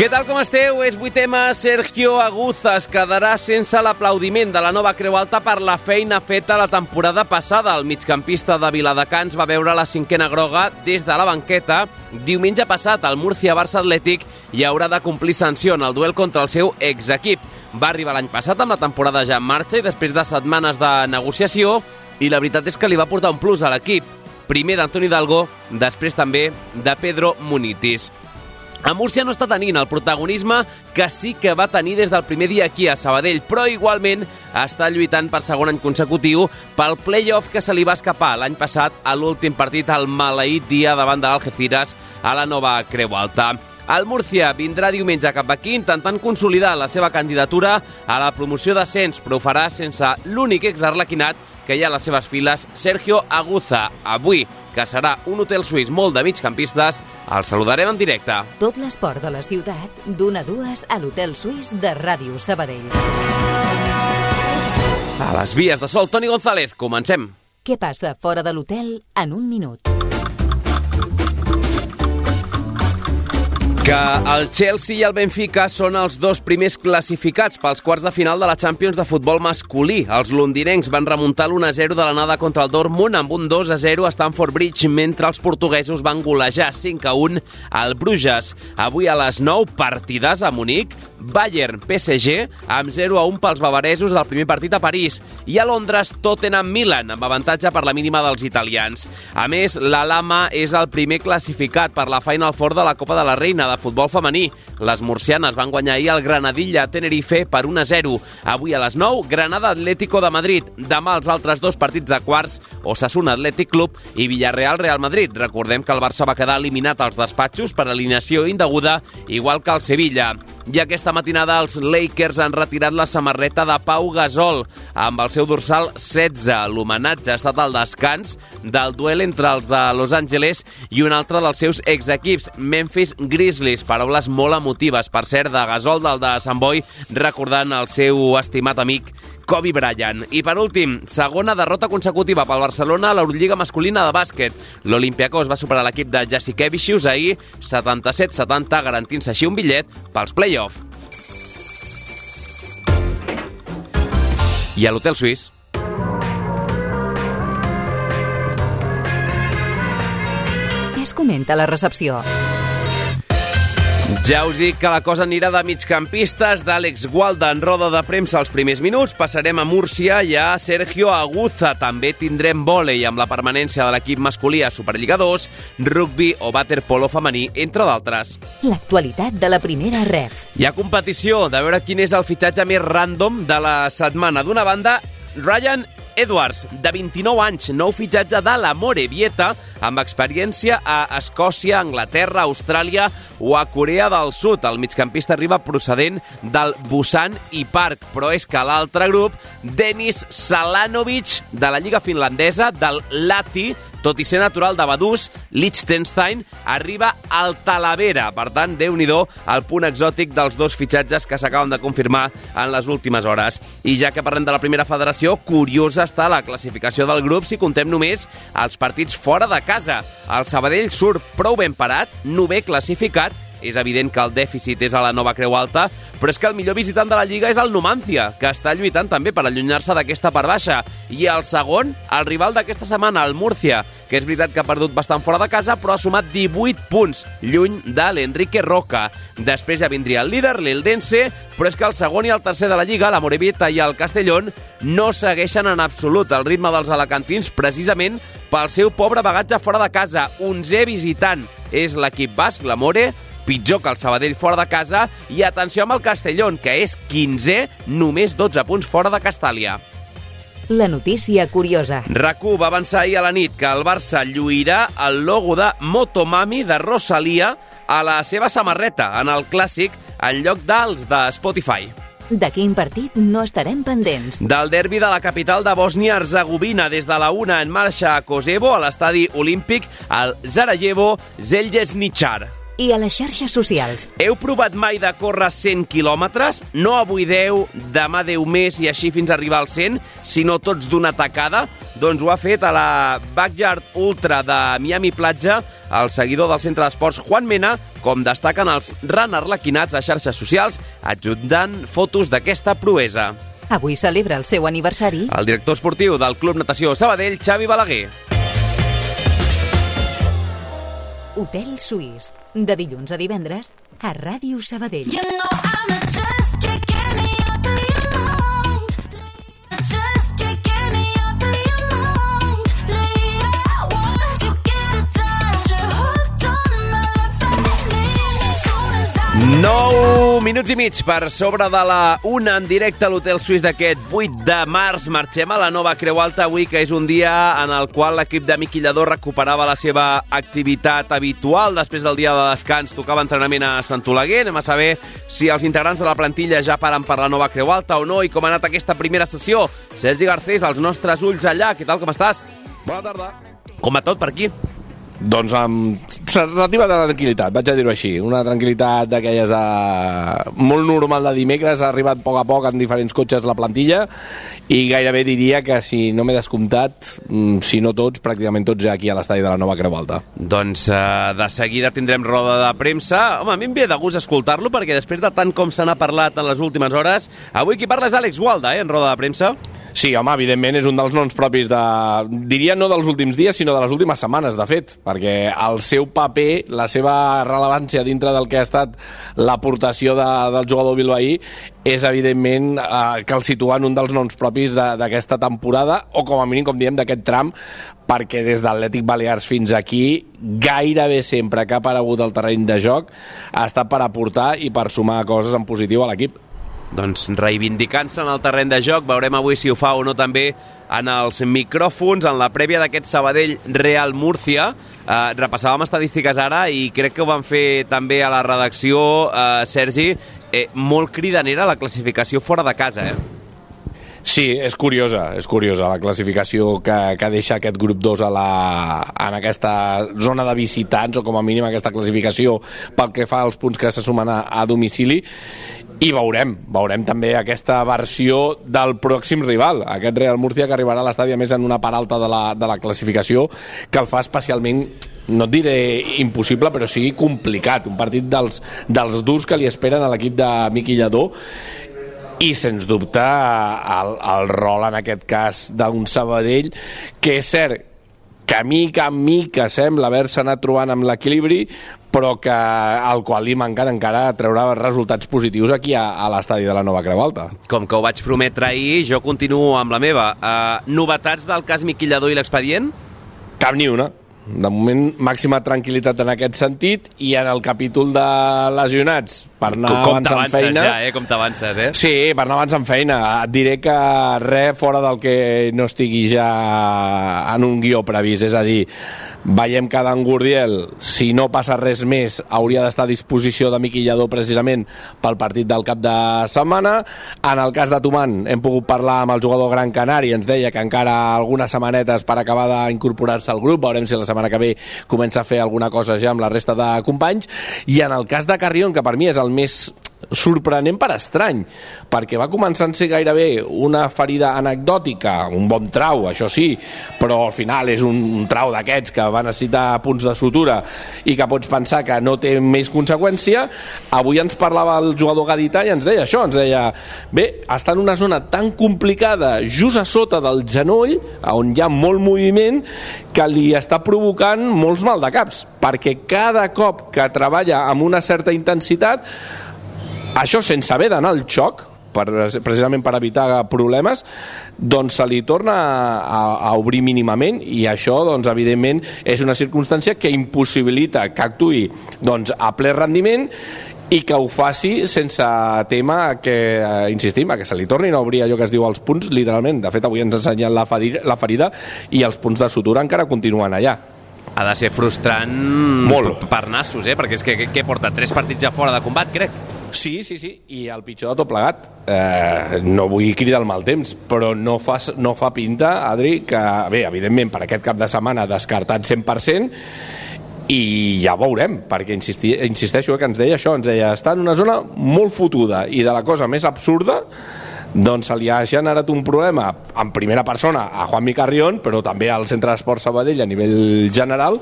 Què tal com esteu? És 8M. Sergio Aguza es quedarà sense l'aplaudiment de la nova Creu Alta per la feina feta la temporada passada. El migcampista de Viladecans va veure la cinquena groga des de la banqueta. Diumenge passat, el Murcia-Barça Atlètic i haurà de complir sanció en el duel contra el seu exequip. Va arribar l'any passat amb la temporada ja en marxa i després de setmanes de negociació i la veritat és que li va portar un plus a l'equip. Primer d'Antoni Dalgo, després també de Pedro Munitis. A Múrcia no està tenint el protagonisme que sí que va tenir des del primer dia aquí a Sabadell, però igualment està lluitant per segon any consecutiu pel play-off que se li va escapar l'any passat a l'últim partit al maleït dia davant de l'Algeciras a la nova Creu Alta. El Múrcia vindrà diumenge cap aquí intentant consolidar la seva candidatura a la promoció d'ascens, però ho farà sense l'únic exarlequinat que hi ha a les seves files, Sergio Aguza. Avui que serà un hotel suís molt de migcampistes, el saludarem en directe. Tot l'esport de la ciutat, d'una a dues a l'hotel suís de Ràdio Sabadell. A les vies de sol, Toni González, comencem. Què passa fora de l'hotel en un minut? Que el Chelsea i el Benfica són els dos primers classificats pels quarts de final de la Champions de futbol masculí. Els londinencs van remuntar l'1-0 de l'anada contra el Dortmund amb un 2-0 a Stamford Bridge, mentre els portuguesos van golejar 5-1 al Bruges. Avui a les 9, partides a Munic, Bayern-PSG amb 0-1 pels bavaresos del primer partit a París i a Londres Tottenham-Milan amb avantatge per la mínima dels italians. A més, la Lama és el primer classificat per la Final Four de la Copa de la Reina de futbol femení. Les murcianes van guanyar ahir el Granadilla Tenerife per 1-0. Avui a les 9, Granada Atlético de Madrid. Demà els altres dos partits de quarts, Osasuna Atlètic Club i Villarreal Real Madrid. Recordem que el Barça va quedar eliminat als despatxos per alineació indeguda, igual que el Sevilla. I aquesta matinada els Lakers han retirat la samarreta de Pau Gasol amb el seu dorsal 16. L'homenatge ha estat al descans del duel entre els de Los Angeles i un altre dels seus exequips, Memphis Grizzlies. Paraules molt emotives, per cert, de Gasol del de Sant Boi, recordant el seu estimat amic Kobe Bryant. I per últim, segona derrota consecutiva pel Barcelona a l'Eurolliga masculina de bàsquet. L'Olimpiakos va superar l'equip de Jassikevicius ahir 77-70, garantint-se així un bitllet pels play-off. I a l'Hotel Suís es comenta la recepció? Ja us dic que la cosa anirà de migcampistes, d'Àlex Gualda en roda de premsa als primers minuts. Passarem a Múrcia i a Sergio Aguza. També tindrem vòlei amb la permanència de l'equip masculí a Superliga 2, rugby o waterpolo femení, entre d'altres. L'actualitat de la primera ref. Hi ha competició de veure quin és el fitxatge més random de la setmana. D'una banda, Ryan Edwards, de 29 anys, nou fitxatge de la Morevieta, amb experiència a Escòcia, Anglaterra, Austràlia o a Corea del Sud. El migcampista arriba procedent del Busan i Park, però és que l'altre grup, Denis Salanovic, de la Lliga Finlandesa, del Lati, tot i ser natural de Badús, Liechtenstein arriba al Talavera. Per tant, déu nhi el punt exòtic dels dos fitxatges que s'acaben de confirmar en les últimes hores. I ja que parlem de la primera federació, curiosa està la classificació del grup si contem només els partits fora de casa. El Sabadell surt prou ben parat, novè classificat, és evident que el dèficit és a la nova Creu Alta, però és que el millor visitant de la Lliga és el Numancia, que està lluitant també per allunyar-se d'aquesta part baixa. I el segon, el rival d'aquesta setmana, el Murcia, que és veritat que ha perdut bastant fora de casa, però ha sumat 18 punts, lluny de l'Enrique Roca. Després ja vindria el líder, l'Eldense, però és que el segon i el tercer de la Lliga, la Morevita i el Castellón, no segueixen en absolut el ritme dels alacantins precisament pel seu pobre bagatge fora de casa. 11 visitant és l'equip basc, la More, pitjor que el Sabadell fora de casa i atenció amb el Castellón, que és 15è, només 12 punts fora de Castàlia. la notícia curiosa. rac va avançar ahir a la nit que el Barça lluirà el logo de Motomami de Rosalia a la seva samarreta en el clàssic en lloc dels de Spotify. De quin partit no estarem pendents? Del derbi de la capital de Bòsnia-Herzegovina des de la una en marxa a Kosovo a l'estadi olímpic al Sarajevo Zeljesnichar. I a les xarxes socials. Heu provat mai de córrer 100 quilòmetres? No avui 10, demà 10 més i així fins a arribar als 100, sinó tots d'una tacada? Doncs ho ha fet a la Backyard Ultra de Miami Platja el seguidor del centre d'esports Juan Mena, com destaquen els ran arlequinats a xarxes socials, adjuntant fotos d'aquesta proesa. Avui celebra el seu aniversari. El director esportiu del Club Natació Sabadell, Xavi Balaguer. Hotel Suís, de dilluns a divendres, a Ràdio Sabadell. You know I'm 9 minuts i mig per sobre de la una en directe a l'Hotel Suís d'aquest 8 de març. Marxem a la nova Creu Alta avui, que és un dia en el qual l'equip de Miqui Lladó recuperava la seva activitat habitual. Després del dia de descans tocava entrenament a Sant Oleguer. Anem a saber si els integrants de la plantilla ja paren per la nova Creu Alta o no i com ha anat aquesta primera sessió. Sergi Garcés, als nostres ulls allà. Què tal, com estàs? Bona tarda. Com va tot per aquí? Doncs amb relativa tranquil·litat, vaig a dir-ho així. Una tranquil·litat d'aquelles eh, molt normal de dimecres, ha arribat a poc a poc en diferents cotxes la plantilla i gairebé diria que si no m'he descomptat, mm, si no tots, pràcticament tots ja aquí a l'estadi de la Nova Creu Alta. Doncs uh, de seguida tindrem roda de premsa. Home, a mi em ve de gust escoltar-lo perquè després de tant com se n'ha parlat en les últimes hores, avui qui parla és Àlex Gualda, eh, en roda de premsa. Sí, home, evidentment és un dels noms propis de... Diria no dels últims dies, sinó de les últimes setmanes, de fet, perquè el seu paper, la seva rellevància dintre del que ha estat l'aportació de, del jugador bilbaí és evidentment eh, que el situa en un dels noms propis d'aquesta temporada o com a mínim, com diem, d'aquest tram perquè des d'Atlètic Balears fins aquí gairebé sempre que ha aparegut al terreny de joc ha estat per aportar i per sumar coses en positiu a l'equip. Doncs reivindicant-se en el terreny de joc, veurem avui si ho fa o no també en els micròfons, en la prèvia d'aquest Sabadell Real Múrcia. Eh, repassàvem estadístiques ara i crec que ho van fer també a la redacció, eh, Sergi, eh, molt cridanera la classificació fora de casa, eh? Sí, és curiosa, és curiosa la classificació que, que deixa aquest grup 2 a la, en aquesta zona de visitants, o com a mínim aquesta classificació pel que fa als punts que se sumen a, a domicili, i veurem, veurem també aquesta versió del pròxim rival, aquest Real Murcia que arribarà a l'estadi més en una part alta de la, de la classificació, que el fa especialment no et diré impossible, però sí complicat, un partit dels, dels durs que li esperen a l'equip de Miqui Lladó, i sens dubte el, el rol en aquest cas d'un Sabadell que és cert que mica en mica sembla haver-se anat trobant amb l'equilibri però que al qual li manquen encara treure resultats positius aquí a, a l'estadi de la Nova Creu Alta. Com que ho vaig prometre ahir, jo continuo amb la meva. Uh, novetats del cas Miquillador i l'expedient? Cap ni una. De moment, màxima tranquil·litat en aquest sentit i en el capítol de lesionats per anar Com avançant t'avances feina... ja, eh? Com t'avances, eh? Sí, per anar avançant feina. Et diré que res fora del que no estigui ja en un guió previst. És a dir, veiem que Dan Gurdiel, si no passa res més, hauria d'estar a disposició de Miqui Lladó precisament pel partit del cap de setmana. En el cas de Tuman, hem pogut parlar amb el jugador Gran Canari, ens deia que encara algunes setmanetes per acabar d'incorporar-se al grup, veurem si la setmana que ve comença a fer alguna cosa ja amb la resta de companys. I en el cas de Carrion, que per mi és el més sorprenent per estrany, perquè va començar a ser gairebé una ferida anecdòtica, un bon trau, això sí, però al final és un, trau d'aquests que va necessitar punts de sutura i que pots pensar que no té més conseqüència. Avui ens parlava el jugador gadità i ens deia això, ens deia, bé, està en una zona tan complicada, just a sota del genoll, on hi ha molt moviment, que li està provocant molts maldecaps, perquè cada cop que treballa amb una certa intensitat això sense haver d'anar al xoc per, precisament per evitar problemes doncs se li torna a, a obrir mínimament i això doncs evidentment és una circumstància que impossibilita que actuï doncs, a ple rendiment i que ho faci sense tema que, eh, insistim, a que se li tornin a obrir allò que es diu els punts, literalment. De fet, avui ens ha ensenyat la, ferida, la ferida i els punts de sutura encara continuen allà. Ha de ser frustrant Molt. per nassos, eh? Perquè és que, que, que porta tres partits ja fora de combat, crec. Sí, sí, sí, i el pitjor de tot plegat, eh, no vull cridar el mal temps, però no fa, no fa pinta, Adri, que, bé, evidentment, per aquest cap de setmana descartat 100%, i ja veurem, perquè insisti, insisteixo que ens deia això, ens deia, està en una zona molt fotuda i de la cosa més absurda doncs se li ha generat un problema en primera persona a Juanmi Carrion però també al Centre d'Esport Sabadell a nivell general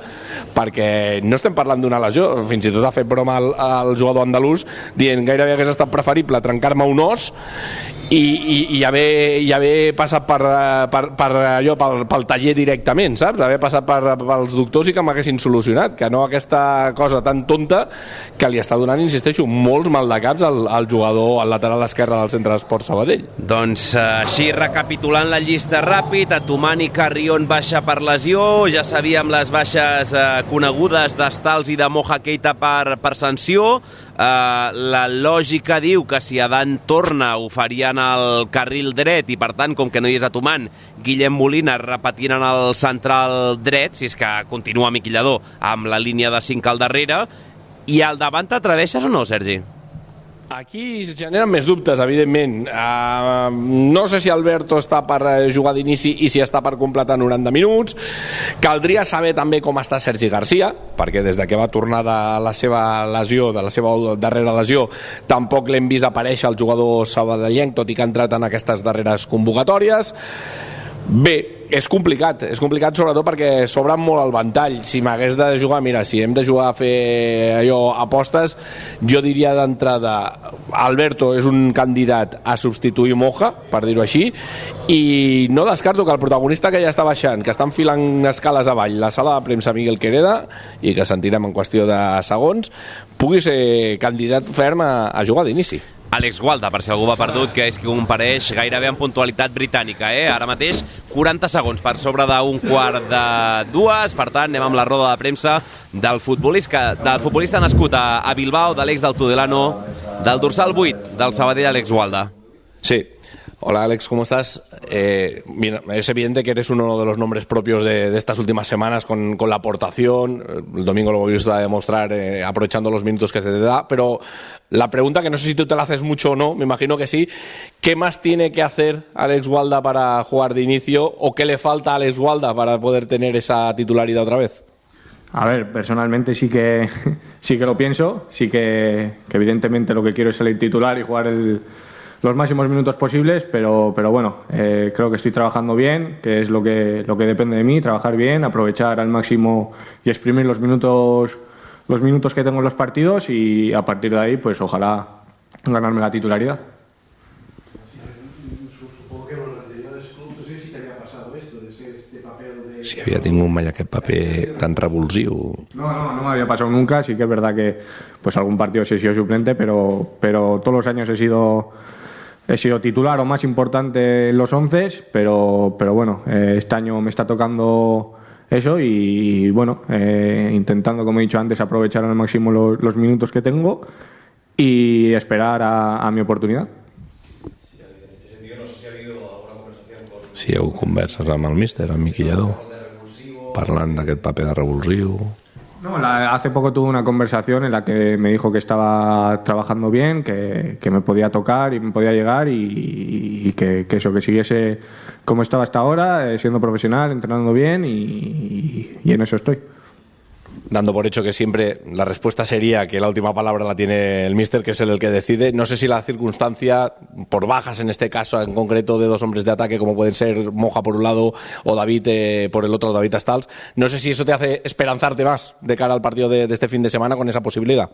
perquè no estem parlant d'una lesió fins i tot ha fet broma al, al jugador andalús dient gairebé hagués estat preferible trencar-me un os i, i, i, haver, i haver passat per, per, per allò, pel, pel taller directament, saps? Haver passat per, pels doctors i que m'haguessin solucionat, que no aquesta cosa tan tonta que li està donant, insisteixo, molts mal de caps al, al jugador, al lateral esquerre del Centre d'Esport Sabadell. Doncs eh, així, recapitulant la llista ràpid, Atumani Carrion baixa per lesió, ja sabíem les baixes eh, conegudes d'Estals i de Moja Keita per, per sanció, eh, la lògica diu que si Adan torna ho farien al carril dret i per tant, com que no hi és Atuman, Guillem Molina repetint en el central dret, si és que continua miquillador amb la línia de 5 al darrere, i al davant t'atreveixes o no, Sergi? Aquí es generen més dubtes, evidentment. Uh, no sé si Alberto està per eh, jugar d'inici i si està per completar 90 minuts. Caldria saber també com està Sergi Garcia, perquè des de que va tornar de la seva lesió, de la seva darrera lesió, tampoc l'hem vist aparèixer el jugador sabadellenc, tot i que ha entrat en aquestes darreres convocatòries. Bé, és complicat, és complicat sobretot perquè s'obre molt el ventall. Si m'hagués de jugar, mira, si hem de jugar a fer allò apostes, jo diria d'entrada Alberto és un candidat a substituir Moja, per dir-ho així, i no descarto que el protagonista que ja està baixant, que està enfilant escales avall, la sala de premsa Miguel Quereda, i que sentirem en qüestió de segons, pugui ser candidat ferm a, a jugar d'inici. Àlex Gualda, per si algú va perdut, que és qui compareix gairebé en puntualitat britànica. Eh? Ara mateix, 40 segons per sobre d'un quart de dues. Per tant, anem amb la roda de premsa del futbolista, del futbolista nascut a, a Bilbao, de l'ex del Tudelano, del dorsal 8, del Sabadell Àlex Gualda. Sí. Hola Alex, ¿cómo estás? Eh, es evidente que eres uno de los nombres propios de, estas últimas semanas con, con, la aportación. El domingo lo volviste a demostrar eh, aprovechando los minutos que se te da. Pero la pregunta, que no sé si tú te la haces mucho o no, me imagino que sí. ¿Qué más tiene que hacer Alex Walda para jugar de inicio? ¿O qué le falta a Alex Walda para poder tener esa titularidad otra vez? A ver, personalmente sí que, sí que lo pienso. Sí que, que evidentemente lo que quiero es salir titular y jugar el los máximos minutos posibles, pero, pero bueno, eh, creo que estoy trabajando bien, que es lo que, lo que depende de mí, trabajar bien, aprovechar al máximo y exprimir los minutos, los minutos que tengo en los partidos y a partir de ahí, pues ojalá ganarme la titularidad. Si havia tingut mai aquest paper tan revulsiu. No, no, no me había pasado nunca. Sí que es verdad que pues algún partido he sido suplente, pero, pero todos los años he sido he sido titular o más importante en los once, pero, pero bueno, eh, este año me está tocando eso y, y bueno, eh, intentando, como he dicho antes, aprovechar al máximo los, los minutos que tengo y esperar a, a mi oportunidad. Si heu converses amb el míster, amb Miqui Lledó, parlant d'aquest paper de revulsiu... No, la- hace poco tuve una conversación en la que me dijo que estaba trabajando bien, que, me podía tocar y me podía llegar y, que eso, que siguiese como estaba hasta ahora, eh, siendo profesional, entrenando bien y, y en eso estoy. Dando por hecho que siempre la respuesta sería que la última palabra la tiene el míster, que es él el que decide. No sé si la circunstancia, por bajas en este caso en concreto de dos hombres de ataque, como pueden ser Moja por un lado o David eh, por el otro, David Astals, no sé si eso te hace esperanzarte más de cara al partido de, de este fin de semana con esa posibilidad.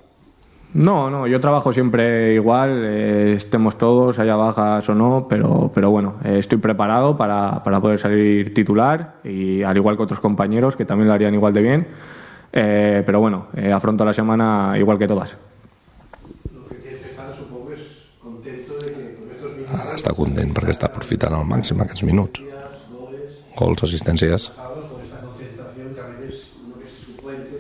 No, no, yo trabajo siempre igual, eh, estemos todos, haya bajas o no, pero, pero bueno, eh, estoy preparado para, para poder salir titular y al igual que otros compañeros que también lo harían igual de bien. Eh, pero bueno, eh, afronto la semana igual que todas. Ara està content perquè està aprofitant al màxim aquests minuts. Gols, assistències...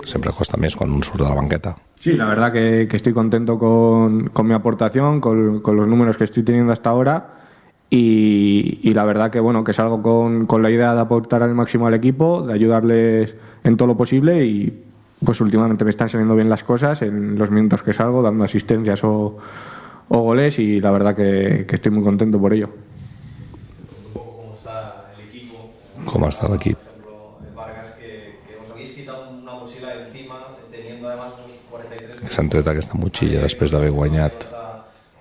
Sempre costa més quan un surt de la banqueta. Sí, la verdad que, que estoy contento con, con mi aportación, con, con los números que estoy teniendo hasta ahora y, y la verdad que bueno que salgo con, con la idea de aportar al máximo al equipo, de ayudarles en todo lo posible y pues últimamente me están saliendo bien las cosas en los minutos que salgo, dando asistencias o, o goles y la verdad que, que estoy muy contento por ello. Com està l'equip? Vargas, que, que os habéis quitado una mochila de encima, teniendo además esos 43 S'ha tret aquesta motxilla després d'haver guanyat.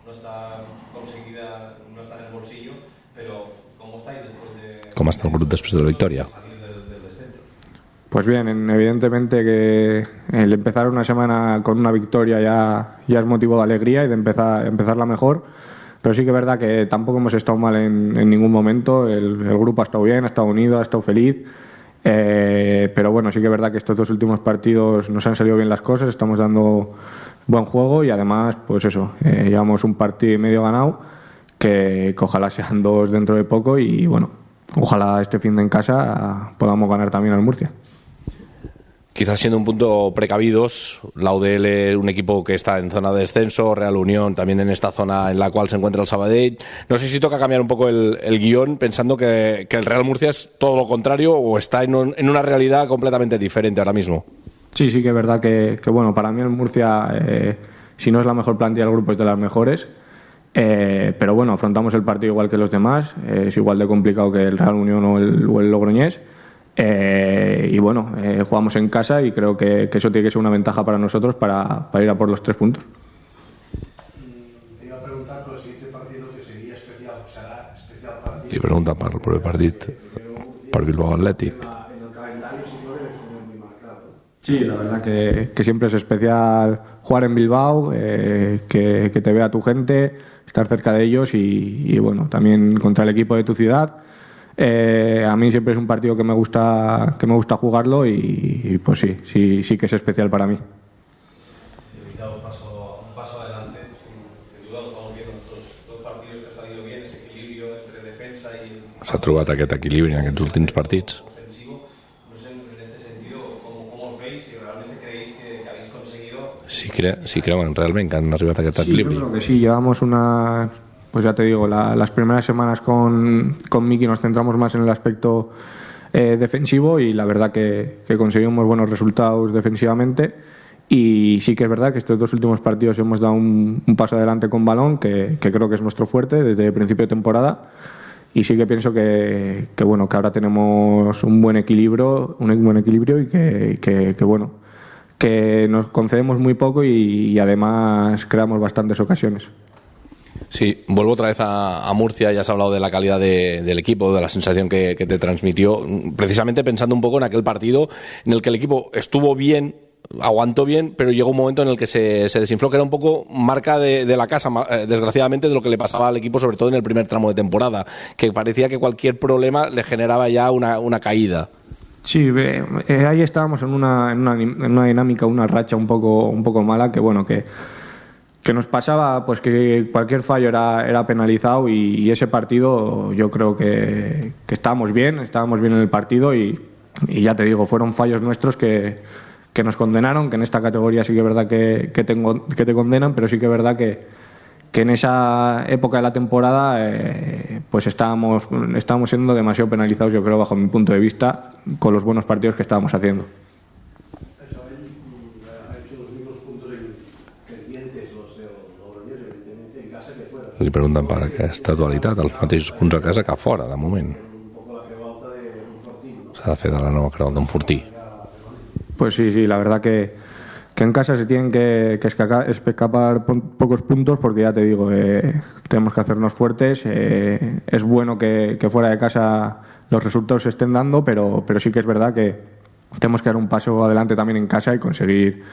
no está, no está conseguida, no está en el bolsillo, pero ¿cómo estáis después de Com està el grup després de la victòria? Pues bien, en- evidentemente que el empezar una semana con una victoria ya, ya es motivo de alegría y de empezar, empezarla mejor. Pero sí que es verdad que tampoco hemos estado mal en, en ningún momento. El, el grupo ha estado bien, ha estado unido, ha estado feliz. Eh, pero bueno, sí que es verdad que estos dos últimos partidos nos han salido bien las cosas, estamos dando buen juego y además, pues eso, eh, llevamos un partido y medio ganado, que, que ojalá sean dos dentro de poco y bueno, ojalá este fin de en casa podamos ganar también al Murcia. Quizás siendo un punto precavidos, la UDL, un equipo que está en zona de descenso, Real Unión también en esta zona en la cual se encuentra el Sabadell. No sé si toca cambiar un poco el, el guion pensando que, que el Real Murcia es todo lo contrario o está en, un- en una realidad completamente diferente ahora mismo. Sí, sí que es verdad que, que, bueno, para mí el Murcia, eh, si no es la mejor plantilla del grupo, es de las mejores. Eh, pero bueno, afrontamos el partido igual que los demás, eh, es igual de complicado que el Real Unión o el, o el Logroñés. Eh, y bueno, eh, jugamos en casa y creo que, que eso tiene que ser una ventaja para nosotros para, para ir a por los tres puntos. Te iba a preguntar por el siguiente partido que sería especial, será especial para ti. Pregunta per, per el partit per Bilbao marcado. Sí, la verdad que, que siempre es especial jugar en Bilbao, eh, que, que te vea tu gente, estar cerca de ellos y, y, bueno, también contra el equipo de tu ciudad. Eh, a mí siempre es un partido que me gusta que me gusta jugarlo y, y, pues sí, sí, sí que es especial para mí. He dado un paso, un paso adelante, sin, sin duda lo estamos viendo en estos dos partidos que ha salido bien, ese equilibrio entre defensa y el S'ha trobat aquest equilibri en aquests últims partits. ofensivo. No sé, en este sentido, ¿cómo, cómo os veis? Si realmente creéis que, que habéis Si, cre si creuen realment que han arribat a aquest Sí, yo equilibri. creo que sí, llevamos una, pues ya te digo, la- las primeras semanas con, con Miki nos centramos más en el aspecto eh, defensivo y la verdad que, que conseguimos buenos resultados defensivamente. Y sí que es verdad que estos dos últimos partidos hemos dado un, un paso adelante con balón, que, que creo que es nuestro fuerte desde el principio de temporada. Y sí que pienso que, que, bueno que ahora tenemos un buen equilibrio, un buen equilibrio y que- que, bueno que nos concedemos muy poco y, además creamos bastantes ocasiones. Sí, vuelvo otra vez a, Murcia, ya has hablado de la calidad de- del equipo, de la sensación que, te transmitió, precisamente pensando un poco en aquel partido en el que el equipo estuvo bien, aguantó bien, pero llegó un momento en el que se, desinfló, que era un poco marca de, la casa, eh, desgraciadamente, de lo que le pasaba al equipo, sobre todo en el primer tramo de temporada, que parecía que cualquier problema le generaba ya una caída. Sí, eh, ahí estábamos en una, en, una, en una dinámica, una racha un poco, un poco mala que bueno que, que nos pasaba pues que cualquier fallo era, era penalizado y, ese partido yo creo que, que estábamos bien, estábamos bien en el partido y, y ya te digo, fueron fallos nuestros que, que nos condenaron, que en esta categoría sí que es verdad que, que, tengo, que te condenan, pero sí que es verdad que, que en esa época de la temporada eh, pues estábamos, estábamos siendo demasiado penalizados, yo creo, bajo mi punto de vista, con los buenos partidos que estábamos haciendo. Isabel ha hecho los mismos puntos en pendientes los de Logroñés, evidentemente, en casa que fuera. Li pregunten per aquesta dualitat, els mateixos punts a casa que a fora, de moment. S'ha de fer de la nova creu d'un Fortí. Pues sí, sí, la verdad que, que en casa se tienen que, escapar pocos puntos porque ya te digo, eh, tenemos que hacernos fuertes. eh, es bueno que, fuera de casa los resultados se estén dando, pero, pero sí que es verdad que tenemos que dar un paso adelante también en casa y conseguir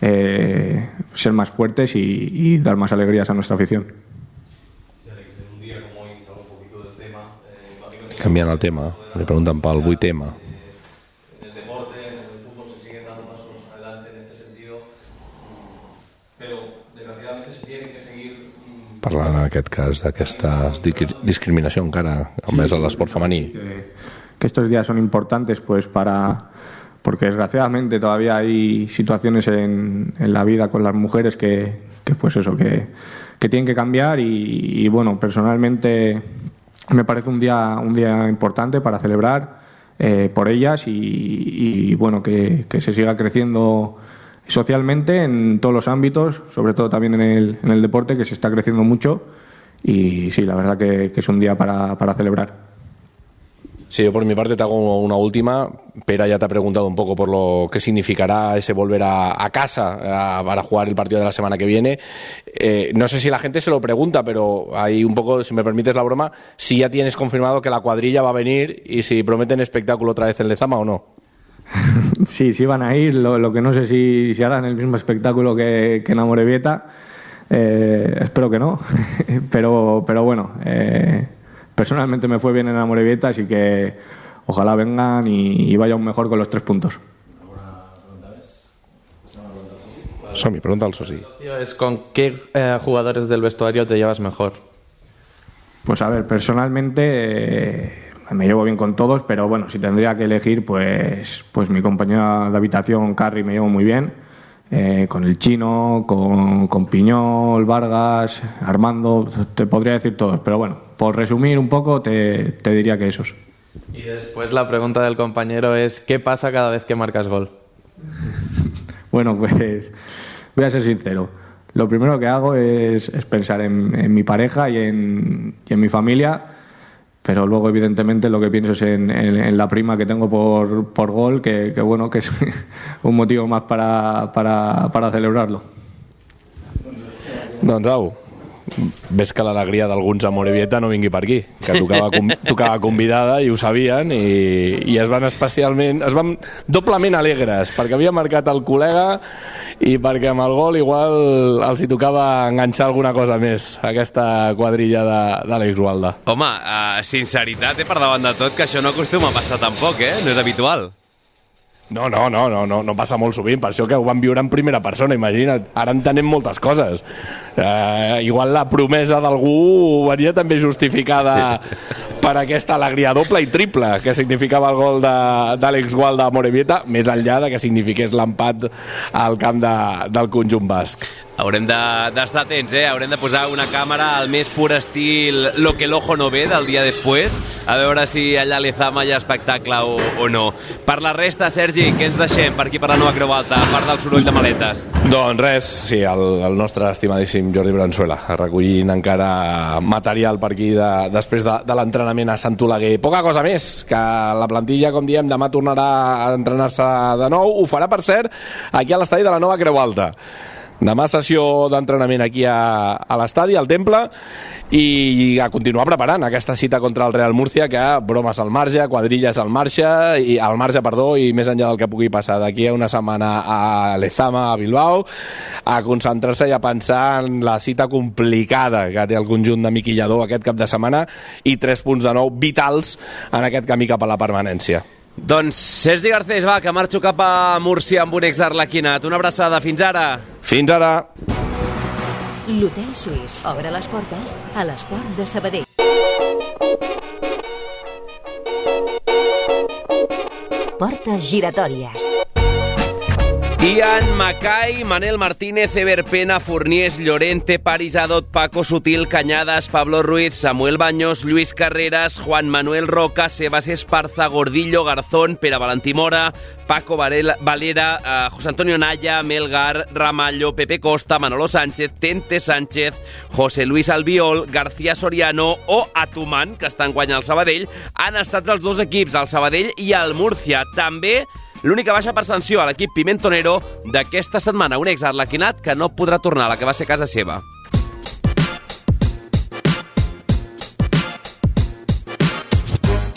eh, ser más fuertes y, dar más alegrías a nuestra afición. Eh, Canviant el tema, li pregunten pel vuitè tema. en el deporte, en el fútbol se siguen dando pasos adelante en este sentido, mm, pero desgraciadamente se tienen que seguir mm, Parlant en aquest cas d'aquesta discri- discriminació encara envers a l'esport femení. que, que estos días son importantes pues para, porque desgraciadamente todavía hay situaciones en, en la vida con las mujeres que, que pues eso, que, que tienen que cambiar y, y, bueno, personalmente me parece un día, un día importante para celebrar eh, por ellas y, y, bueno, que, que se siga creciendo socialmente en todos los ámbitos, sobre todo también en el, en el deporte, que se está creciendo mucho y sí, la verdad que, es un día para, celebrar. Sí, yo por mi parte te hago una última. Pera ya te ha preguntado un poco por lo que significará ese volver a, a casa a- para jugar el partido de la semana que viene. Eh, no sé si la gente se lo pregunta, pero hay un poco, si me permites la broma, si ya tienes confirmado que la cuadrilla va a venir y si prometen espectáculo otra vez en Lezama o no. Sí, sí van a ir, lo, lo que no sé si, si harán el mismo espectáculo que, que en Amorebieta. Eh, espero que no, pero, pero bueno, eh, personalmente me fue bien en Amorebieta, así que ojalá vengan y, y vayan mejor con los tres puntos. Somi, pregunta al Sosi. Es con qué eh, jugadores del vestuario te llevas mejor. Pues a ver, personalmente eh, me llevo bien con todos, pero bueno, si tendría que elegir, pues, pues mi compañera de habitación, Carrie, me llevo muy bien. eh, con el chino, con, con Piñol, Vargas, Armando, te podría decir todos, pero bueno, por resumir un poco, te, te diría que esos. Y después la pregunta del compañero es ¿qué pasa cada vez que marcas gol? Bueno, pues voy a ser sincero. Lo primero que hago es, es pensar en, en mi pareja y en, y en mi familia, pero luego evidentemente lo que pienso es en, en- la prima que tengo por, por gol, que, que bueno, que es un motivo más para, para, para celebrarlo. Doncs au, ves que l'alegria d'alguns a Morevieta no vingui per aquí, que tocava, tocava convidada i ho sabien i, i es van especialment, es van doblement alegres perquè havia marcat el col·lega i perquè amb el gol igual els hi tocava enganxar alguna cosa més aquesta quadrilla de, d'Àlex Gualda. Home, uh, sinceritat, eh, per davant de tot, que això no acostuma a passar tampoc, eh? No és habitual. No, no, no, no, no, no passa molt sovint, per això que ho van viure en primera persona, imagina't. Ara entenem moltes coses. Eh, igual la promesa d'algú venia també justificada per aquesta alegria doble i triple que significava el gol d'Àlex Gualda a Morevieta, més enllà de que signifiqués l'empat al camp de, del conjunt basc. Haurem de- d'estar de, atents, eh? Haurem de posar una càmera al més pur estil lo que l'ojo no ve del dia després, a veure si allà a l'Ezama hi ha espectacle o, o no. Per la resta, Sergi, què ens deixem per aquí per la nova Creu Alta, a part del soroll de maletes? Doncs res, sí, el, el nostre estimadíssim Jordi Branzuela, recollint encara material per aquí de, després de, de l'entrenament a Sant Oleguer. Poca cosa més, que la plantilla, com diem, demà tornarà a entrenar-se de nou. Ho farà, per cert, aquí a l'estadi de la nova Creu Alta. Demà sessió d'entrenament aquí a, a l'estadi, al Temple, i a continuar preparant aquesta cita contra el Real Múrcia, que bromes al marge, quadrilles al marge, i al marge, perdó, i més enllà del que pugui passar d'aquí a una setmana a Lezama, a Bilbao, a concentrar-se i a pensar en la cita complicada que té el conjunt de Miqui Lladó aquest cap de setmana i tres punts de nou vitals en aquest camí cap a la permanència. Doncs Sergi Garcés, va, que marxo cap a Múrcia amb un ex-arlequinat. Una abraçada, fins ara. Fins ara! L'Hotel Suís obre les portes a l'esport de Sabadell. Portes giratòries. Ian, Macai, Manel Martínez, Eber Pena, Fourniers, Llorente, Paris Adot, Paco Sutil, Cañadas, Pablo Ruiz, Samuel Baños, Luis Carreras, Juan Manuel Roca, Sebas Esparza, Gordillo, Garzón, Pere Valentí Mora, Paco Varela, Valera, eh, José Antonio Naya, Melgar, Ramallo, Pepe Costa, Manolo Sánchez, Tente Sánchez, José Luis Albiol, García Soriano o Atuman, que estan guanyant el Sabadell, han estat els dos equips, el Sabadell i el Múrcia. També L'única baixa per sanció a l'equip Pimentonero d'aquesta setmana, un ex-arlequinat que no podrà tornar a la que va ser casa seva.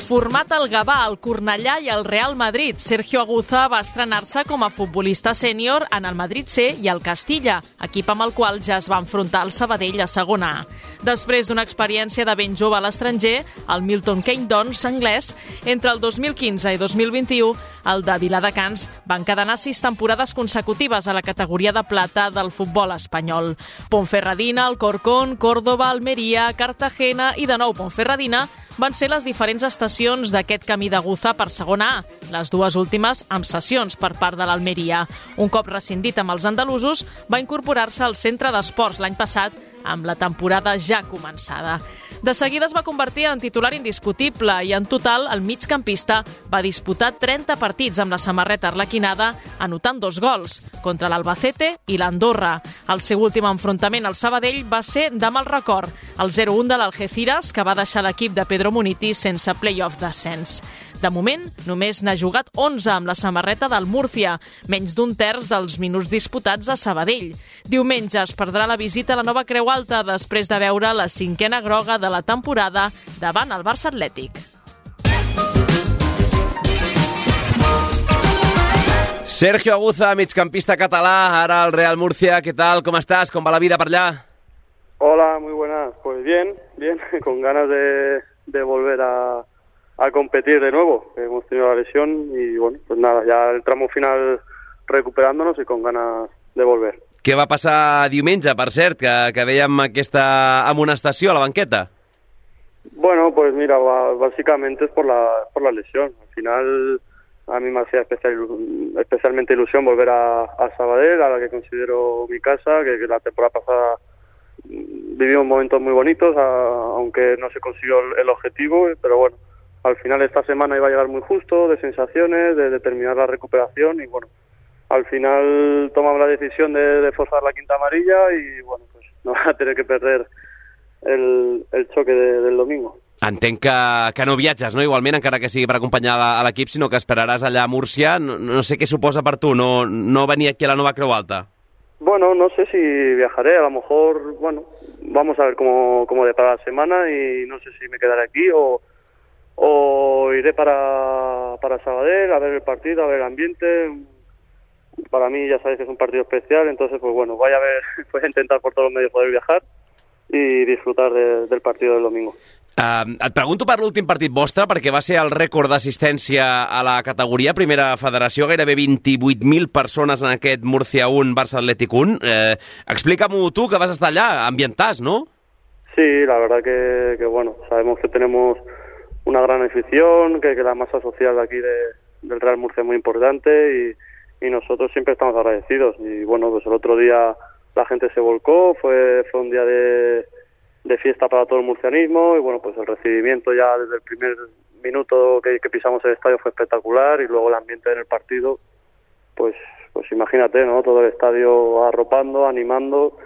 Format al Gavà, el Cornellà i el Real Madrid, Sergio Aguza va estrenar-se com a futbolista sènior en el Madrid C i el Castilla, equip amb el qual ja es va enfrontar el Sabadell a segona A. Després d'una experiència de ben jove a l'estranger, el Milton Keynes Dons anglès, entre el 2015 i 2021, el de Viladecans va encadenar sis temporades consecutives a la categoria de plata del futbol espanyol. Ponferradina, Alcorcón, Córdoba, Almeria, Cartagena i de nou Ponferradina van ser les diferents estacions d'aquest camí de Guza per segona A, les dues últimes amb sessions per part de l'Almeria. Un cop rescindit amb els andalusos, va incorporar-se al centre d'esports l'any passat amb la temporada ja començada. De seguida es va convertir en titular indiscutible i en total el migcampista va disputar 30 partits amb la samarreta arlequinada, anotant dos gols, contra l'Albacete i l'Andorra. El seu últim enfrontament al Sabadell va ser de mal record, el 0-1 de l'Algeciras, que va deixar l'equip de Pedro Muniti sense play-off d'ascens. De moment, només n'ha jugat 11 amb la samarreta del Múrcia, menys d'un terç dels minuts disputats a Sabadell. Diumenge es perdrà la visita a la nova Creu Alta després de veure la cinquena groga de la temporada davant el Barça Atlètic. Sergio Aguza, migcampista català, ara al Real Murcia. Què tal? Com estàs? Com va la vida per allà? Hola, muy buenas. Pues bien, bien, con ganas de, de volver a, a competir de nuevo. Hemos tenido la lesión y bueno, pues nada, ya el tramo final recuperándonos y con ganas de volver. Què va passar diumenge, per cert, que, que veiem aquesta amonestació a la banqueta? Bueno, pues mira, básicamente es por la, por la lesión. Al final a mí me hacía especial, especialmente ilusión volver a, a Sabadell, a la que considero mi casa, que, que la temporada pasada mm, vivimos momentos muy bonitos, a- aunque no se consiguió el, el objetivo, pero bueno, al final esta semana iba a llegar muy justo, de sensaciones, de, de terminar la recuperación y bueno, al final tomamos la decisión de, de forzar la quinta amarilla y bueno, pues no van a tener que perder el, el choque de- del domingo. Entenc que, que no viatges, no? Igualment, encara que sigui per acompanyar la- a l'equip, sinó que esperaràs allà a Múrcia. No, no sé què suposa per tu no, no venir aquí a la nova Creu Alta. Bueno, no sé si viajaré, a lo mejor, bueno, vamos a ver cómo, cómo depara la semana y no sé si me quedaré aquí o, o iré para, para Sabadell a ver el partido, a ver el ambiente. Para mí ya sabéis que es un partido especial, entonces pues bueno, voy a ver, voy a intentar por todos los medios poder viajar y disfrutar de- del partido del domingo. Uh, et pregunto per l'últim partit vostre, perquè va ser el rècord d'assistència a la categoria Primera Federació, gairebé 28.000 persones en aquest Murcia 1, Barça Atlètic 1. Eh, Explica-m'ho tu, que vas estar allà, ambientàs, no? Sí, la verdad que, que, bueno, sabemos que tenemos una gran afición, que, la masa social de aquí de- del Real Murcia es muy importante y, y nosotros siempre estamos agradecidos. Y bueno, pues el otro día la gente se volcó, fue, fue un día de, de fiesta para todo el murcianismo y bueno, pues el recibimiento ya desde el primer minuto que, que pisamos el estadio fue espectacular y luego el ambiente en el partido, pues, pues imagínate, ¿no? Todo el estadio arropando, animando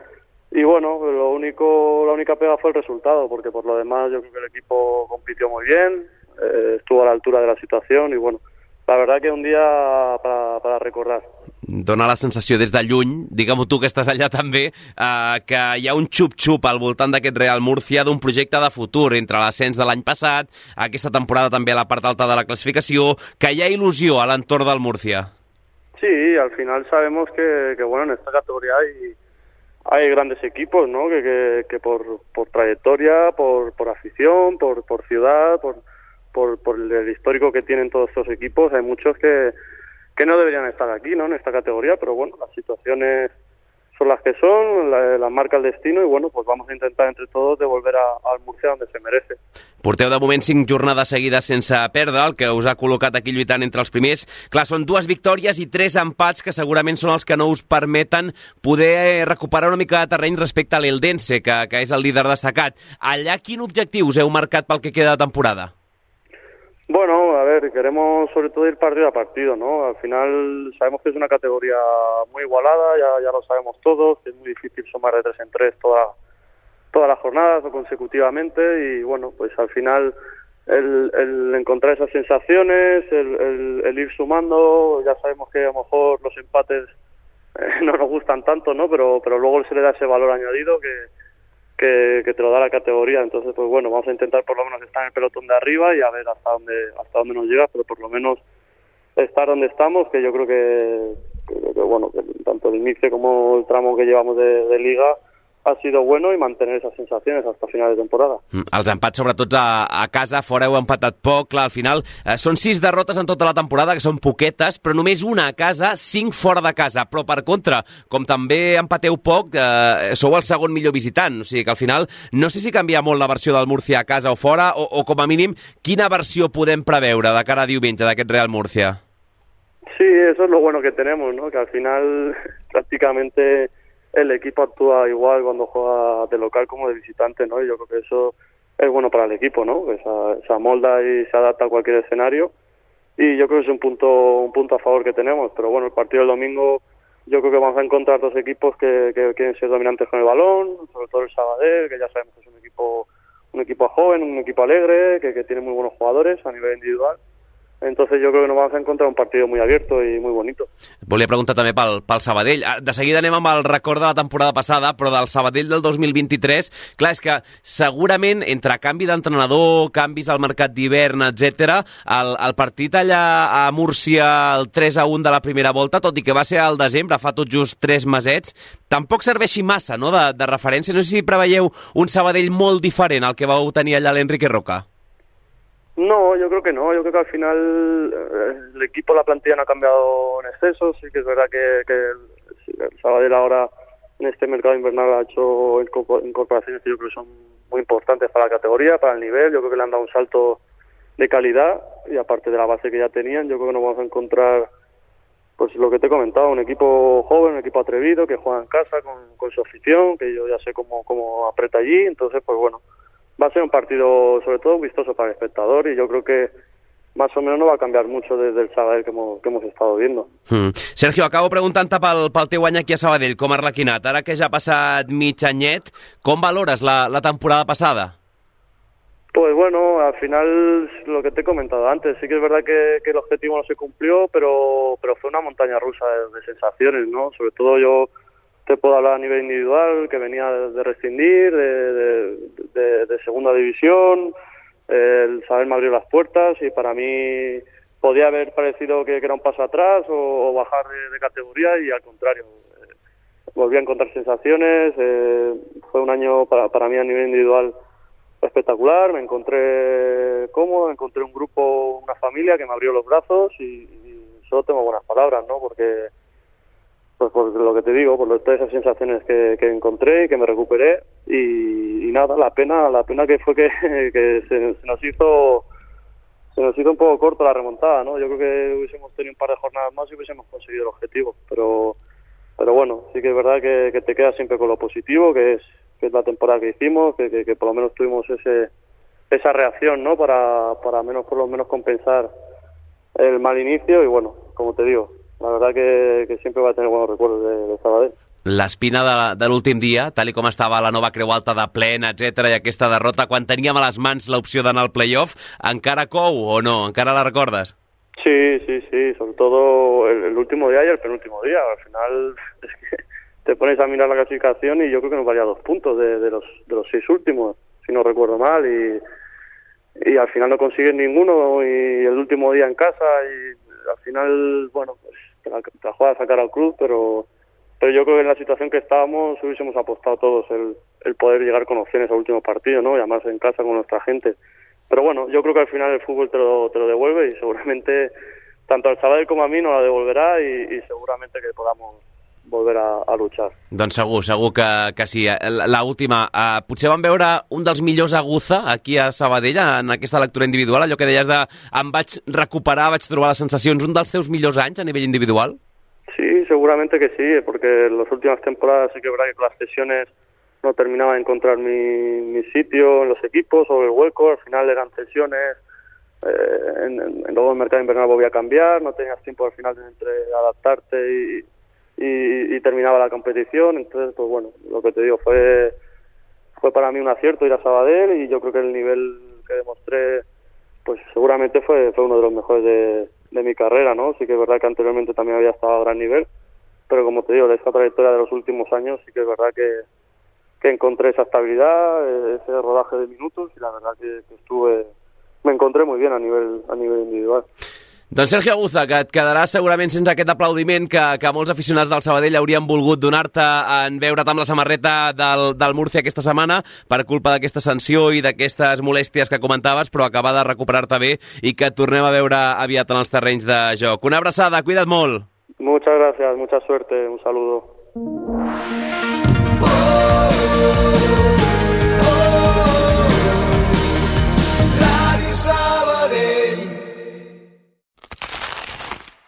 y bueno, lo único, la única pega fue el resultado, porque por lo demás yo creo que el equipo compitió muy bien, eh, estuvo a la altura de la situación y bueno, la verdad que un día para, para recordar. Dóna la sensació des de lluny, digue'm tu que estàs allà també, eh, que hi ha un xup-xup al voltant d'aquest Real Murcia d'un projecte de futur entre l'ascens de l'any passat, aquesta temporada també a la part alta de la classificació, que hi ha il·lusió a l'entorn del Murcia. Sí, al final sabemos que, que bueno, en esta categoría hay, hay grandes equipos, ¿no? Que, que, por, por trayectoria, por, por afición, por, por ciudad, por, por, por el histórico que tienen todos estos equipos, hay muchos que, que no deberían estar aquí, ¿no? En esta categoría, pero bueno, las situaciones son las que son, la, las marca el destino y bueno, pues vamos a intentar entre todos devolver al Murcia donde se merece. Porteu de moment cinc jornades seguides sense perdre, el que us ha col·locat aquí lluitant entre els primers. Clar, són dues victòries i tres empats que segurament són els que no us permeten poder recuperar una mica de terreny respecte a l'Eldense, que, que és el líder destacat. Allà quin objectiu us heu marcat pel que queda de temporada? Bueno, a ver, queremos sobre todo ir partido a partido, ¿no? Al final sabemos que es una categoría muy igualada, ya, ya lo sabemos todos, que es muy difícil sumar de tres en tres toda, todas las jornadas o consecutivamente y bueno, pues al final el, el encontrar esas sensaciones, el, ir sumando, ya sabemos que a lo mejor los empates eh, no nos gustan tanto, ¿no? Pero, pero luego se le da ese valor añadido que, que, que te lo da la categoría. Entonces, pues bueno, vamos a intentar por lo menos estar en el pelotón de arriba y a ver hasta dónde, hasta dónde nos llega, pero por lo menos estar donde estamos, que yo creo que, que- que, bueno, tanto el inicio como el tramo que llevamos de liga ha sido bueno y mantener esas sensaciones hasta final de temporada. Mm, Els empats, sobretot a, a casa, fora heu empatat poc, clar, al final eh, són sis derrotes en tota la temporada, que són poquetes, però només una a casa, cinc fora de casa. Però per contra, com també empateu poc, eh, sou el segon millor visitant, o sigui que al final no sé si canvia molt la versió del Murcia a casa o fora, o, o com a mínim, quina versió podem preveure de cara a diumenge d'aquest Real Murcia? Sí, eso es lo bueno que tenemos, ¿no? Que al final prácticamente el equipo actúa igual cuando juega de local como de visitante, ¿no? Y yo creo que eso es bueno para el equipo, ¿no? Que se, amolda y se adapta a cualquier escenario. Y yo creo que es un punto, un punto a favor que tenemos. Pero bueno, el partido del domingo yo creo que vamos a encontrar dos equipos que, que quieren ser dominantes con el balón, sobre todo el Sabadell, que ya sabemos que es un equipo, un equipo joven, un equipo alegre, que tiene muy buenos jugadores a nivel individual. Entonces yo creo que nos vamos a encontrar un partido muy abierto y muy bonito. Volia preguntar també pel, pel Sabadell. Ah, De seguida anem amb el record de la temporada passada, però del Sabadell del 2023, clar, és que segurament entre canvi d'entrenador, canvis al mercat d'hivern, etc, el, el partit allà a Múrcia, el 3 a 1 de la primera volta, tot i que va ser al desembre, fa tot just tres mesets, tampoc serveixi massa no, de, de referència. No sé si preveieu un Sabadell molt diferent al que vau tenir allà l'Enrique Roca. No, yo creo que no. Yo creo que al final eh, el equipo, la plantilla no ha cambiado en exceso. Sí que es verdad que, que el, el Sabadell ahora en este mercado invernal ha hecho incorpor- incorporaciones que yo creo que son muy importantes para la categoría, para el nivel. Yo creo que le han dado un salto de calidad y aparte de la base que ya tenían, yo creo que nos vamos a encontrar pues lo que te he comentado, un equipo joven, un equipo atrevido, que juega en casa con, con su afición, que yo ya sé cómo, cómo aprieta allí, entonces pues bueno, va a ser un partido sobre todo vistoso para el espectador y yo creo que más o menos no va a cambiar mucho desde el Sabadell que hemos, que hemos estado viendo. Mm. Sergio, acabo preguntant-te pel, pel teu any aquí a Sabadell, com a arlequinat. Ara que ja ha passat mig anyet, com valores la, la temporada passada? Pues bueno, al final lo que te he comentado antes, sí que es verdad que, que el objetivo no se cumplió, pero, pero fue una montaña rusa de, de sensaciones, ¿no? Sobre todo yo te puedo hablar a nivel individual, que venía de, rescindir, de, de- segunda división, el saber me abrió las puertas y para mí podía haber parecido que, era un paso atrás o, bajar de, de categoría y al contrario, eh, volví a encontrar sensaciones, eh, fue un año para, para mí a nivel individual espectacular, me encontré cómodo, encontré un grupo, una familia que me abrió los brazos y, y solo tengo buenas palabras, ¿no? Porque, pues por lo que te digo, por todas esas sensaciones que, que encontré que me recuperé y, y nada, la pena, la pena que fue que, se, se nos hizo se nos hizo un poco corto la remontada, ¿no? Yo creo que hubiésemos tenido un par de jornadas más y hubiésemos conseguido el objetivo, pero pero bueno, sí que es verdad que, te quedas siempre con lo positivo, que es, que es la temporada que hicimos, que, que, que por lo menos tuvimos ese esa reacción, ¿no? Para, para menos por lo menos compensar el mal inicio y bueno, como te digo, la verdad que, que siempre va a tener buenos recuerdos de, de Sabadell. L'espina de, de l'últim dia, tal i com estava la nova Creu Alta de plena, etc i aquesta derrota, quan teníem a les mans l'opció d'anar al playoff, encara cou o no? Encara la recordes? Sí, sí, sí, sobre todo el, el último día y el penúltimo día. Al final es que te pones a mirar la clasificación y yo creo que nos valía dos puntos de, de los de los seis últimos, si no recuerdo mal, y, y al final no consigues ninguno y el último día en casa y al final, bueno, pues te la, la juegas a sacar al club, pero pero yo creo que en la situación que estábamos hubiésemos apostado todos el, el poder llegar con opciones al último partido, ¿no? Y además en casa con nuestra gente. Pero bueno, yo creo que al final el fútbol te lo, te lo devuelve y seguramente tanto al Sabadell como a mí nos la devolverá y seguramente que podamos volver a, a luchar. Doncs segur, segur que, que sí. La, la última, uh, potser vam veure un dels millors aguza aquí a Sabadell en aquesta lectura individual, allò que deies de em vaig recuperar, vaig trobar les sensacions, un dels teus millors anys a nivell individual? Sí, seguramente que sí, porque en las últimas temporadas sí que verdad que con las sesiones no terminaba de encontrar mi, mi sitio en los equipos o el hueco, al final eran cesiones, eh, en, en- luego el mercado invernal volvía a cambiar, no tenías tiempo al final de entre adaptarte y, y, y terminaba la competición, entonces pues bueno, lo que te digo fue fue para mí un acierto ir a Sabadell y yo creo que el nivel que demostré pues seguramente fue, fue uno de los mejores de, de mi carrera, ¿no? Sí que es verdad que anteriormente también había estado a gran nivel, pero como te digo, de esta trayectoria de los últimos años sí que es verdad que, que encontré esa estabilidad, eh, ese rodaje de minutos y la verdad que, que estuve, me encontré muy bien a nivel, a nivel individual. Doncs Sergio Aguza, que et quedaràs segurament sense aquest aplaudiment que, que molts aficionats del Sabadell haurien volgut donar-te en veure't amb la samarreta del, del Murcia aquesta setmana per culpa d'aquesta sanció i d'aquestes molèsties que comentaves, però acabar de recuperar-te bé i que et tornem a veure aviat en els terrenys de joc. Una abraçada, cuida't molt! Muchas gracias, mucha suerte, un saludo. Ràdio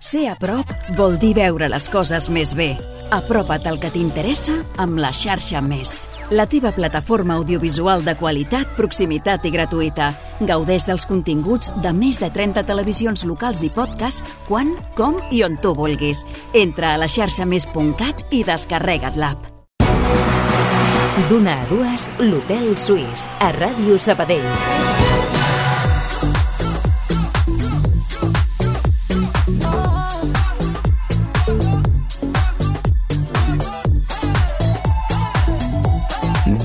Ser a prop vol dir veure les coses més bé. Apropa't al que t'interessa amb la xarxa Més. La teva plataforma audiovisual de qualitat, proximitat i gratuïta. Gaudeix dels continguts de més de 30 televisions locals i podcast quan, com i on tu vulguis. Entra a la xarxa més.cat i descarrega't l'app. D'una a dues, l'Hotel Suís, a Ràdio Sabadell.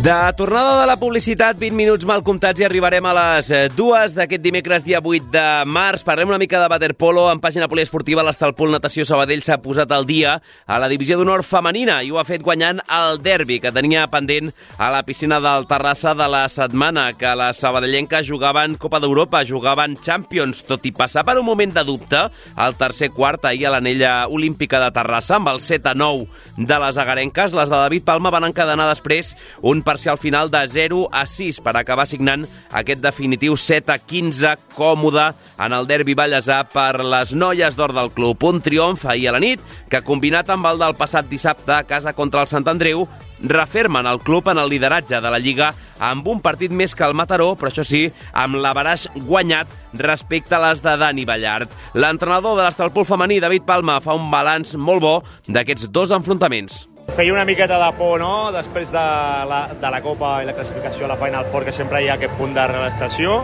De tornada de la publicitat, 20 minuts mal comptats i arribarem a les eh, dues d'aquest dimecres, dia 8 de març. Parlem una mica de waterpolo. En pàgina poliesportiva, l'Estalpol Natació Sabadell s'ha posat al dia a la divisió d'honor femenina i ho ha fet guanyant el derbi que tenia pendent a la piscina del Terrassa de la setmana, que les sabadellenques jugaven Copa d'Europa, jugaven Champions, tot i passar per un moment de dubte al tercer quart ahir a l'anella olímpica de Terrassa amb el 7 a 9 de les agarenques. Les de David Palma van encadenar després un parcial final de 0 a 6 per acabar signant aquest definitiu 7 a 15 còmode en el derbi ballesà per les noies d'or del club. Un triomf ahir a la nit que combinat amb el del passat dissabte a casa contra el Sant Andreu refermen el club en el lideratge de la Lliga amb un partit més que el Mataró, però això sí, amb l'avaraix guanyat respecte a les de Dani Ballart. L'entrenador de l'Estalpol femení, David Palma, fa un balanç molt bo d'aquests dos enfrontaments. Feia una miqueta de por, no?, després de la, de la Copa i la classificació a la Final Four, que sempre hi ha aquest punt de relaxació.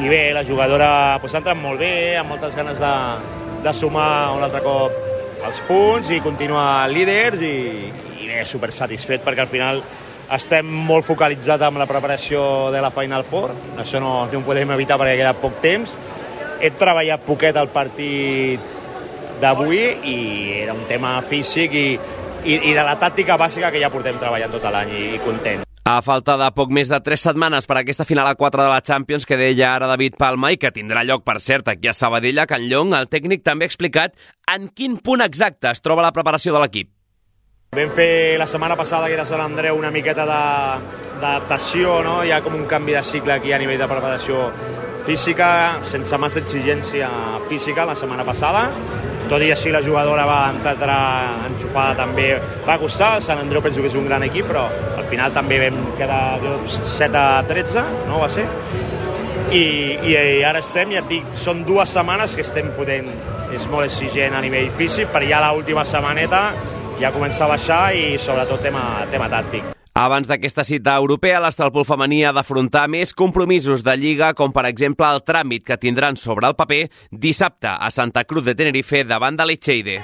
I bé, la jugadora pues, ha entrat molt bé, amb moltes ganes de, de sumar un altre cop els punts i continuar líders i, i bé, super satisfet perquè al final estem molt focalitzats amb la preparació de la Final Four. Això no, no ho podem evitar perquè queda poc temps. He treballat poquet al partit d'avui i era un tema físic i, i, i de la tàctica bàsica que ja portem treballant tot l'any i, i content. A falta de poc més de 3 setmanes per aquesta final a 4 de la Champions que deia ara David Palma i que tindrà lloc, per cert, aquí a Sabadell, a Can Llong, el tècnic també ha explicat en quin punt exacte es troba la preparació de l'equip. Vam fer la setmana passada, que era Sant Andreu, una miqueta d'adaptació, no? Hi ha com un canvi de cicle aquí a nivell de preparació física, sense massa exigència física la setmana passada. Tot i així la jugadora va entrar enxufada també. Va costar, Sant Andreu penso que és un gran equip, però al final també vam quedar jo, 7 a 13, no va ser? I, i, i ara estem, ja et dic, són dues setmanes que estem fotent. És molt exigent a nivell físic, però ja l'última setmaneta ja comença a baixar i sobretot tema, tema tàctic. Abans d'aquesta cita europea, l'Estalpol femení ha d'afrontar més compromisos de Lliga, com per exemple el tràmit que tindran sobre el paper dissabte a Santa Cruz de Tenerife davant de l'Echeide.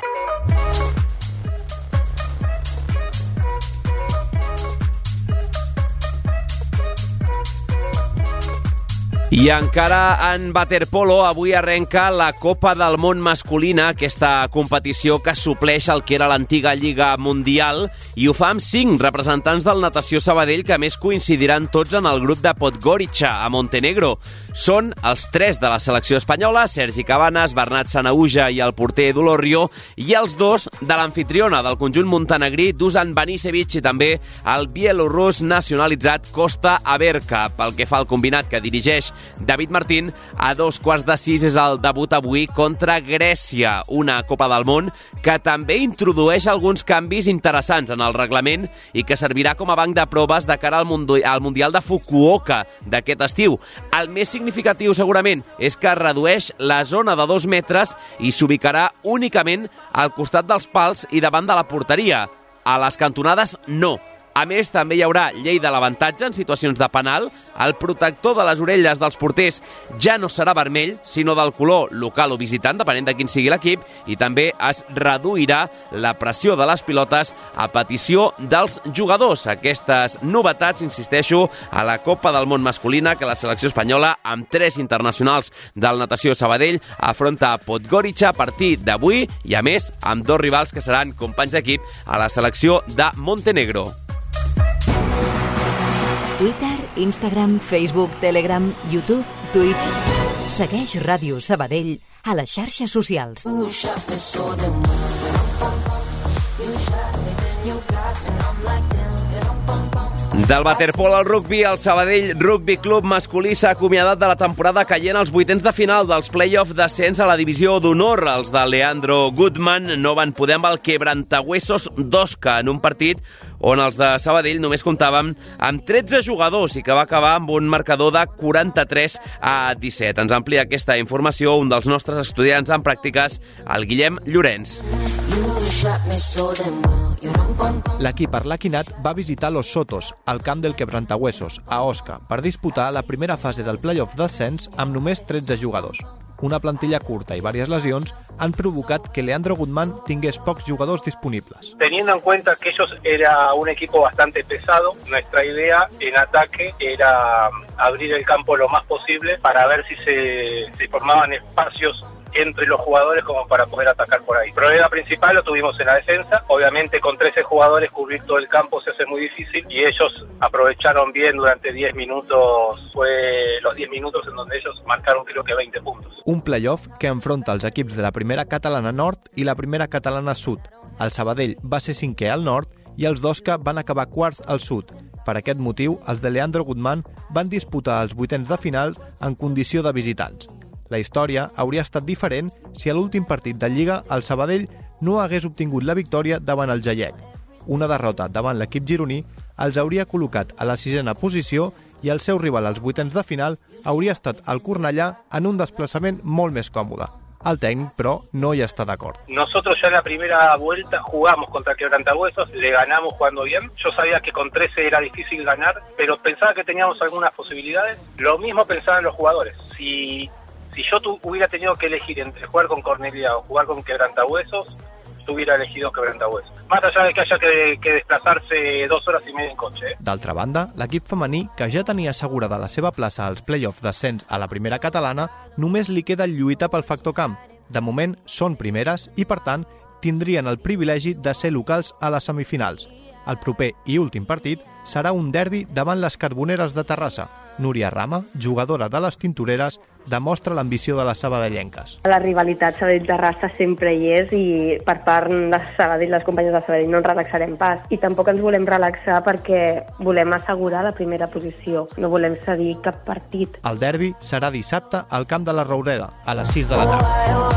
I encara en waterpolo, avui arrenca la Copa del Món masculina, aquesta competició que supleix el que era l'antiga Lliga Mundial, i ho fa amb cinc representants del Natació Sabadell que més coincidiran tots en el grup de Podgorica, a Montenegro. Són els tres de la selecció espanyola, Sergi Cabanes, Bernat Sanauja i el porter Dolorrio, i els dos de l'anfitriona del conjunt montenegrí, Dusan Banisevic, i també el bielorrus nacionalitzat Costa Aberka. Pel que fa al combinat que dirigeix David Martín, a dos quarts de sis és el debut avui contra Grècia, una Copa del Món que també introdueix alguns canvis interessants en el reglament i que servirà com a banc de proves de cara al, mundo, al Mundial de Fukuoka d'aquest estiu. El més significatiu, segurament, és que redueix la zona de dos metres i s'ubicarà únicament al costat dels pals i davant de la porteria. A les cantonades, no. A més, també hi haurà llei de l'avantatge en situacions de penal. El protector de les orelles dels porters ja no serà vermell, sinó del color local o visitant, depenent de quin sigui l'equip, i també es reduirà la pressió de les pilotes a petició dels jugadors. Aquestes novetats, insisteixo, a la Copa del Món masculina que la selecció espanyola, amb tres internacionals del natació Sabadell, afronta Podgorica a partir d'avui i, a més, amb dos rivals que seran companys d'equip a la selecció de Montenegro. Twitter, Instagram, Facebook, Telegram, YouTube, Twitch. Segueix Ràdio Sabadell a les xarxes socials. Del waterpol al rugby, el Sabadell Rugby Club masculí s'ha acomiadat de la temporada caient als vuitens de final dels play-off d'ascens a la divisió d'honor. Els de Leandro Goodman no van poder amb el quebrantahuesos d'Osca en un partit on els de Sabadell només comptàvem amb 13 jugadors i que va acabar amb un marcador de 43 a 17. Ens amplia aquesta informació un dels nostres estudiants en pràctiques, el Guillem Llorenç. L'equip arlequinat va visitar Los Sotos, al camp del Quebrantahuesos, a Osca, per disputar la primera fase del playoff d'ascens amb només 13 jugadors. Una plantilla curta i diverses lesions han provocat que Leandro Guzmán tingués pocs jugadors disponibles. Teniendo en cuenta que ellos era un equipo bastante pesado, nuestra idea en ataque era abrir el campo lo más posible para ver si se, se formaban espacios entre los jugadores como para poder atacar por ahí. El problema principal lo tuvimos en la defensa. Obviamente con 13 jugadores cubrir todo el campo se hace muy difícil y ellos aprovecharon bien durante 10 minutos, fue los 10 minutos en donde ellos marcaron creo que 20 puntos. Un playoff que enfronta els equips de la primera catalana nord i la primera catalana sud. El Sabadell va ser cinquè al nord i els d'Osca van acabar quarts al sud. Per aquest motiu, els de Leandro Guzmán van disputar els vuitens de final en condició de visitants. La història hauria estat diferent si a l'últim partit de Lliga el Sabadell no hagués obtingut la victòria davant el Jallec. Una derrota davant l'equip gironí els hauria col·locat a la sisena posició i el seu rival als vuitens de final hauria estat el Cornellà en un desplaçament molt més còmode. El tècnic, però, no hi està d'acord. Nosotros ya en la primera vuelta jugamos contra Quebrantahuesos, le ganamos jugando bien. Yo sabía que con 13 era difícil ganar, pero pensaba que teníamos algunas posibilidades. Lo mismo pensaban los jugadores. Si, si yo tu- hubiera tenido que elegir entre jugar con Cornelia o jugar con Quebrantahuesos, yo hubiera elegido Quebrantahuesos. Más allá de que haya que, que desplazarse dos horas y media en coche. ¿eh? D'altra banda, l'equip femení, que ja tenia assegurada la seva plaça als play-offs d'ascens a la primera catalana, només li queda lluita pel factor camp. De moment, són primeres i, per tant, tindrien el privilegi de ser locals a les semifinals. El proper i últim partit serà un derbi davant les Carboneres de Terrassa. Núria Rama, jugadora de les Tintoreres, demostra l'ambició de les sabadellenques. La rivalitat Sabadell-Terrassa sempre hi és i per part de Sabadell, les companyes de Sabadell, no ens relaxarem pas. I tampoc ens volem relaxar perquè volem assegurar la primera posició. No volem cedir cap partit. El derbi serà dissabte al camp de la Roureda, a les 6 de la tarda.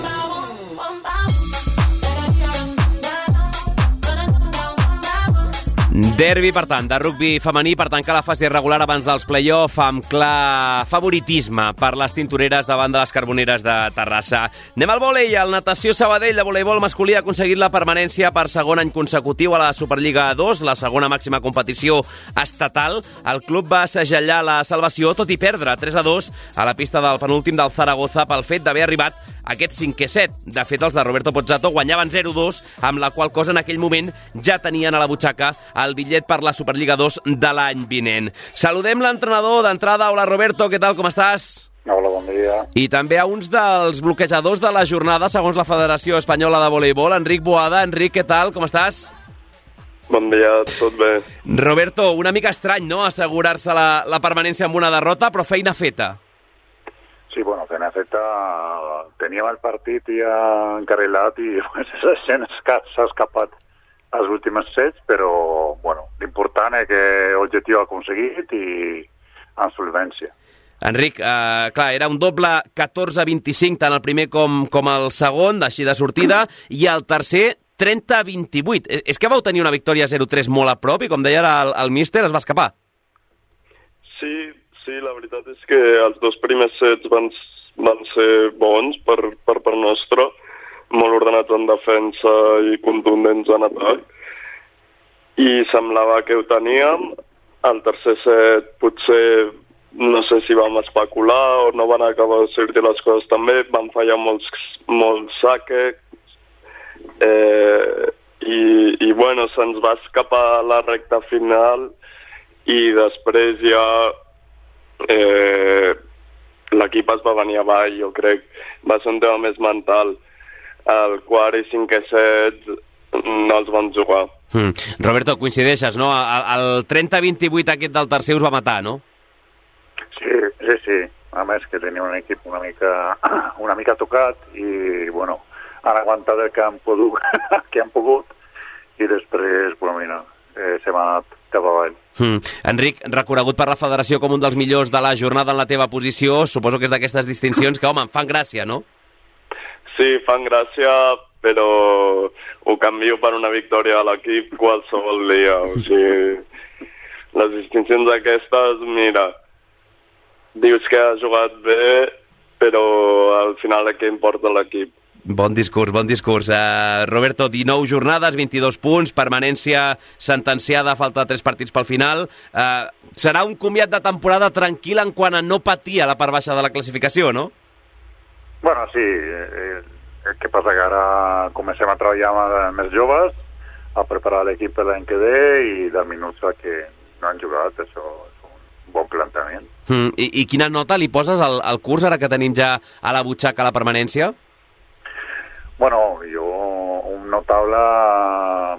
Derbi, per tant, de rugby femení per tancar la fase regular abans dels play-off amb clar favoritisme per les tintoreres davant de les carboneres de Terrassa. Anem al vòlei. El Natació Sabadell de voleibol masculí ha aconseguit la permanència per segon any consecutiu a la Superliga 2, la segona màxima competició estatal. El club va segellar la salvació, tot i perdre 3 a 2 a la pista del penúltim del Zaragoza pel fet d'haver arribat aquest cinquè set. De fet, els de Roberto Pozzato guanyaven 0-2, amb la qual cosa en aquell moment ja tenien a la butxaca el bitllet per la Superliga 2 de l'any vinent. Saludem l'entrenador d'entrada. Hola, Roberto, què tal, com estàs? Hola, bon dia. I també a uns dels bloquejadors de la jornada, segons la Federació Espanyola de Voleibol, Enric Boada. Enric, què tal, com estàs? Bon dia, tot bé. Roberto, una mica estrany, no?, assegurar-se la, la permanència amb una derrota, però feina feta. Sí, bueno, feina feta, teníem el partit ja encarrilat i pues, esca- s'ha escapat els últims sets, però bueno, l'important és que l'objectiu ha aconseguit i amb solvència. Enric, eh, clar, era un doble 14-25 tant el primer com, com el segon, així de sortida, i el tercer 30-28. Eh, És que vau tenir una victòria 0-3 molt a prop i, com deia el, el míster, es va escapar. Sí, sí, la veritat és que els dos primers sets van, van ser bons per, per part nostra, molt ordenats en defensa i contundents en atac, i semblava que ho teníem. El tercer set potser no sé si vam especular o no van acabar de sortir les coses també, van fallar molts, molts saques, eh, i, i bueno, se'ns va escapar la recta final i després ja eh, l'equip es va venir avall, jo crec. Va ser un tema més mental. El quart i cinquè set no els van jugar. Mm. Roberto, coincideixes, no? El, el 30-28 aquest del tercer us va matar, no? Sí, sí, sí. A més que tenia un equip una mica, una mica tocat i, bueno, han aguantat el que han pogut, que han pogut i després, bueno, mira, eh, se m'ha anat cap avall. Mm. Enric, reconegut per la federació com un dels millors de la jornada en la teva posició, suposo que és d'aquestes distincions que, home, em fan gràcia, no? Sí, fan gràcia, però ho canvio per una victòria a l'equip qualsevol dia. O sigui, les distincions aquestes, mira, dius que has jugat bé, però al final el que importa l'equip. Bon discurs, bon discurs. Uh, Roberto, 19 jornades, 22 punts, permanència sentenciada, falta 3 partits pel final. Uh, serà un comiat de temporada tranquil en quant a no patir a la part baixa de la classificació, no? Bueno, sí, eh, el que passa que ara comencem a treballar amb més joves, a preparar l'equip per l'any que ve i dels minuts que no han jugat, això és un bon plantament. Mm, i, I quina nota li poses al, al curs ara que tenim ja a la butxaca la permanència? Bueno, jo un notable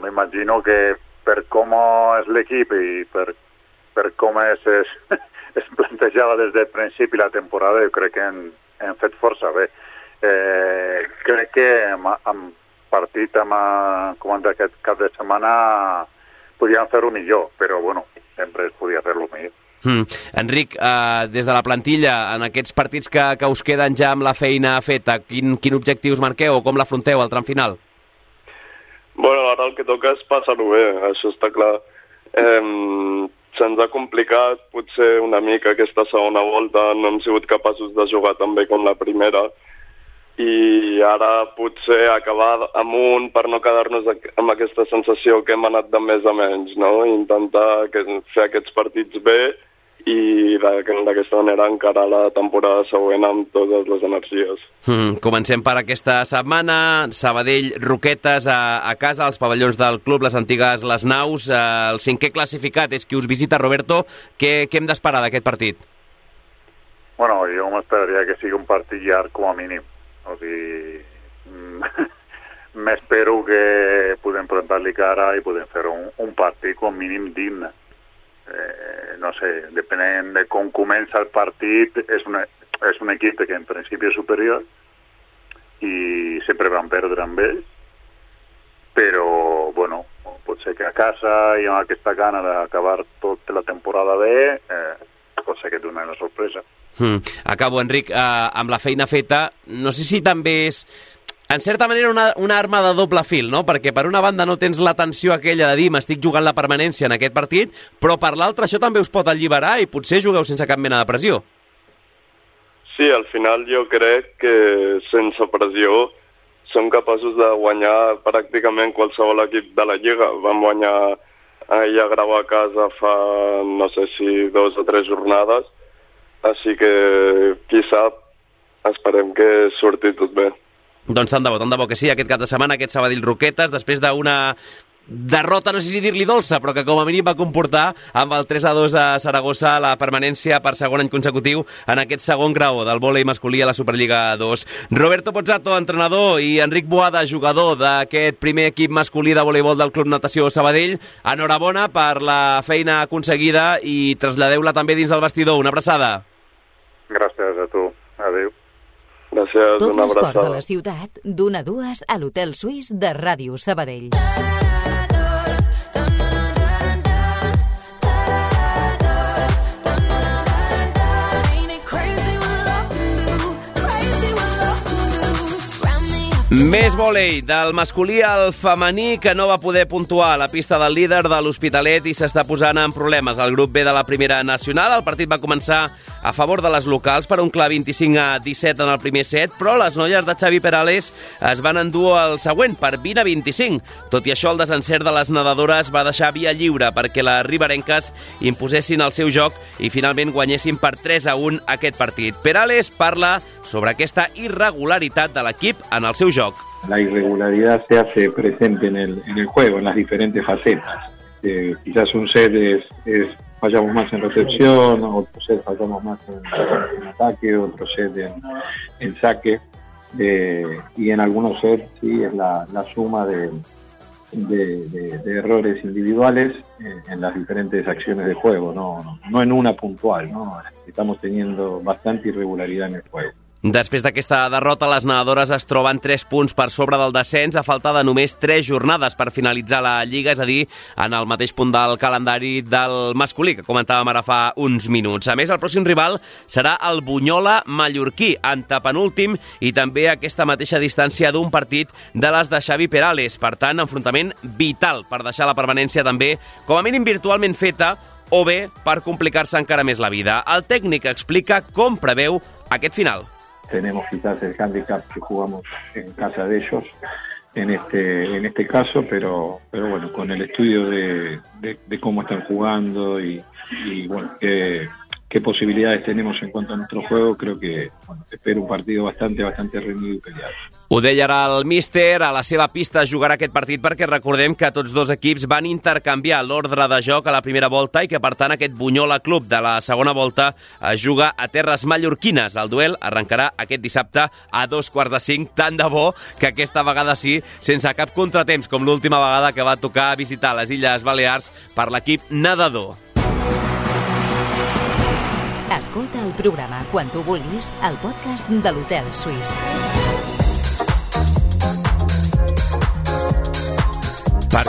m'imagino que per com és l'equip i per, per com és, és, es plantejava des del principi la temporada, jo crec que hem, hem fet força bé. Eh, crec que amb, amb partit amb, com aquest cap de setmana podíem fer-ho millor, però bueno, sempre es podia fer-lo millor. Mm. Enric, eh, des de la plantilla, en aquests partits que, que us queden ja amb la feina feta, quin, quin objectiu us marqueu o com l'afronteu al tram final? Bueno, ara el que toca és passar-ho bé, això està clar. Eh, Se'ns ha complicat potser una mica aquesta segona volta, no hem sigut capaços de jugar tan bé com la primera, i ara potser acabar amunt per no quedar-nos amb aquesta sensació que hem anat de més a menys, no? Intentar que, fer aquests partits bé i d'aqu- d'aquesta manera encarar la temporada següent amb totes les energies. Mm, comencem per aquesta setmana. Sabadell, Roquetes a, a casa, als pavellons del club, les antigues Les Naus. Eh, el cinquè classificat és qui us visita, Roberto. Què, què hem d'esperar d'aquest partit? Bueno, jo m'esperaria que sigui un partit llarg com a mínim. O sigui, m'espero que podem plantar-li cara i podem fer un, un partit com a mínim digne. Eh, no sé, depenent de com comença el partit, és, una, és un equip que en principi és superior i sempre van perdre amb ells, però, bueno, pot ser que a casa i amb aquesta gana d'acabar tota la temporada bé, eh, pot ser que et donen la sorpresa. Mm. Acabo, Enric, eh, amb la feina feta. No sé si també és en certa manera una, una arma de doble fil, no? Perquè per una banda no tens la tensió aquella de dir m'estic jugant la permanència en aquest partit, però per l'altra això també us pot alliberar i potser jugueu sense cap mena de pressió. Sí, al final jo crec que sense pressió som capaços de guanyar pràcticament qualsevol equip de la Lliga. Vam guanyar ahir a Grau a casa fa, no sé si dos o tres jornades, així que, qui sap, esperem que surti tot bé. Doncs tant de bo, tant de bo que sí, aquest cap de setmana, aquest Sabadell Roquetes, després d'una derrota, no sé si dir-li dolça, però que com a mínim va comportar amb el 3 a 2 a Saragossa la permanència per segon any consecutiu en aquest segon grau del vòlei masculí a la Superliga 2. Roberto Pozzato, entrenador, i Enric Boada, jugador d'aquest primer equip masculí de voleibol del Club Natació Sabadell, enhorabona per la feina aconseguida i traslladeu-la també dins del vestidor. Una abraçada. Gràcies. Gràcies, Tot una abraçada. Tot de la ciutat, d'una a dues, a l'Hotel Suís de Ràdio Sabadell. Més volei del masculí al femení que no va poder puntuar a la pista del líder de l'Hospitalet i s'està posant en problemes. El grup B de la primera nacional, el partit va començar a favor de les locals per un clar 25 a 17 en el primer set, però les noies de Xavi Perales es van endur el següent per 20 a 25. Tot i això, el desencert de les nedadores va deixar via lliure perquè les riberenques imposessin el seu joc i finalment guanyessin per 3 a 1 aquest partit. Perales parla sobre aquesta irregularitat de l'equip en el seu joc. la irregularidad se hace presente en el, en el juego, en las diferentes facetas. Eh, quizás un set es, es fallamos más en recepción, otro set fallamos más en, en ataque, otro set en, en saque. Eh, y en algunos sets sí es la, suma de, errores individuales eh, en las diferentes acciones de juego, no, no, no en una puntual. ¿no? Estamos teniendo bastante irregularidad en el juego. Després d'aquesta derrota, les nedadores es troben 3 punts per sobre del descens a falta de només 3 jornades per finalitzar la Lliga, és a dir, en el mateix punt del calendari del masculí, que comentàvem ara fa uns minuts. A més, el pròxim rival serà el Bunyola mallorquí, antepenúltim, i també a aquesta mateixa distància d'un partit de les de Xavi Perales. Per tant, enfrontament vital per deixar la permanència també, com a mínim virtualment feta, o bé per complicar-se encara més la vida. El tècnic explica com preveu aquest final. Tenemos quizás el handicap que jugamos en casa de ellos en este en este caso pero pero bueno con el estudio de, de- cómo están jugando y, y, bueno qué, qué posibilidades tenemos en cuanto a nuestro juego creo que bueno, espero un partido bastante bastante reñido y peleado Ho deia ara el míster, a la seva pista jugarà aquest partit perquè recordem que tots dos equips van intercanviar l'ordre de joc a la primera volta i que, per tant, aquest Bunyola Club de la segona volta es juga a terres mallorquines. El duel arrencarà aquest dissabte a dos quarts de cinc, tant de bo que aquesta vegada sí, sense cap contratemps, com l'última vegada que va tocar visitar les Illes Balears per l'equip nedador. Escolta el programa quan tu vulguis al podcast de l'Hotel Suís.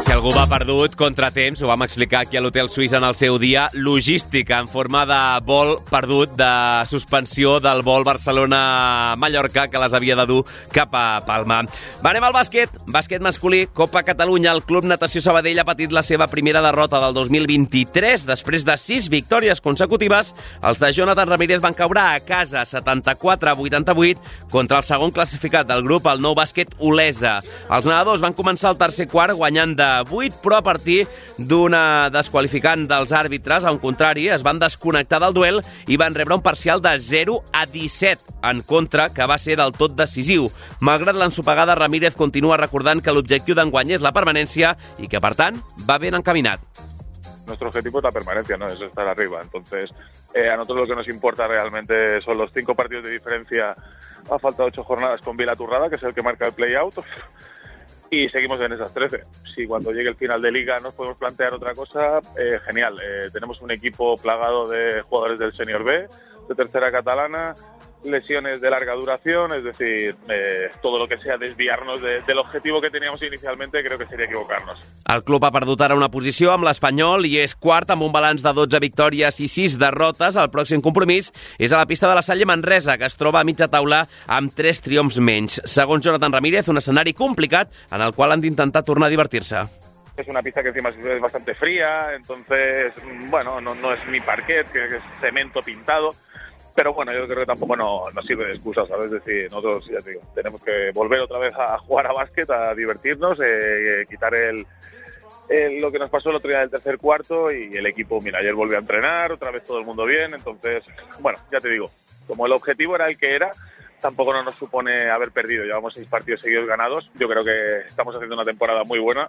Si algú va perdut, contratemps, ho vam explicar aquí a l'Hotel Suís en el seu dia, logística en forma de vol perdut, de suspensió del vol Barcelona-Mallorca, que les havia de dur cap a Palma. Va, anem al bàsquet. Bàsquet masculí, Copa Catalunya. El Club Natació Sabadell ha patit la seva primera derrota del 2023. Després de sis victòries consecutives, els de Jonathan Ramírez van caure a casa 74 a 88 contra el segon classificat del grup, el nou bàsquet Olesa. Els nedadors van començar el tercer quart guanyant de 8, però a partir d'una desqualificant dels àrbitres, en contrari, es van desconnectar del duel i van rebre un parcial de 0 a 17 en contra, que va ser del tot decisiu. Malgrat l'ensopegada, Ramírez continua recordant que l'objectiu d'enguany és la permanència i que, per tant, va ben encaminat. nuestro objetivo es la permanencia, no es estar arriba. Entonces, eh, a nosotros lo que nos importa realmente son los cinco partidos de diferencia a falta de ocho jornadas con Vila Turrada, que es el que marca el play-out. Y seguimos en esas 13. Si cuando llegue el final de liga nos podemos plantear otra cosa, eh, genial. Eh, tenemos un equipo plagado de jugadores del Senior B, de tercera catalana, lesiones de larga duración, es decir, eh, todo lo que sea desviarnos de- del objetivo que teníamos inicialmente creo que sería equivocarnos. El club ha perdut ara una posició amb l'Espanyol i és quart amb un balanç de 12 victòries i 6 derrotes. El pròxim compromís és a la pista de la Salle Manresa, que es troba a mitja taula amb 3 triomfs menys. Segons Jonathan Ramírez, un escenari complicat en el qual han d'intentar tornar a divertir-se. Es una pista que encima es bastante fría, entonces, mm, bueno, no, no es mi parquet, que que es cemento pintado. Pero bueno, yo creo que tampoco no, no sirve de excusa, ¿sabes? Es decir, nosotros, ya te digo, tenemos que volver otra vez a jugar a básquet, a divertirnos, eh, eh, quitar el, el- lo que nos pasó el otro día del tercer cuarto y el equipo, mira, ayer volvió a entrenar, otra vez todo el mundo bien, entonces, bueno, ya te digo, como el objetivo era el que era, tampoco no nos supone haber perdido. Llevamos seis partidos seguidos ganados. Yo creo que estamos haciendo una temporada muy buena.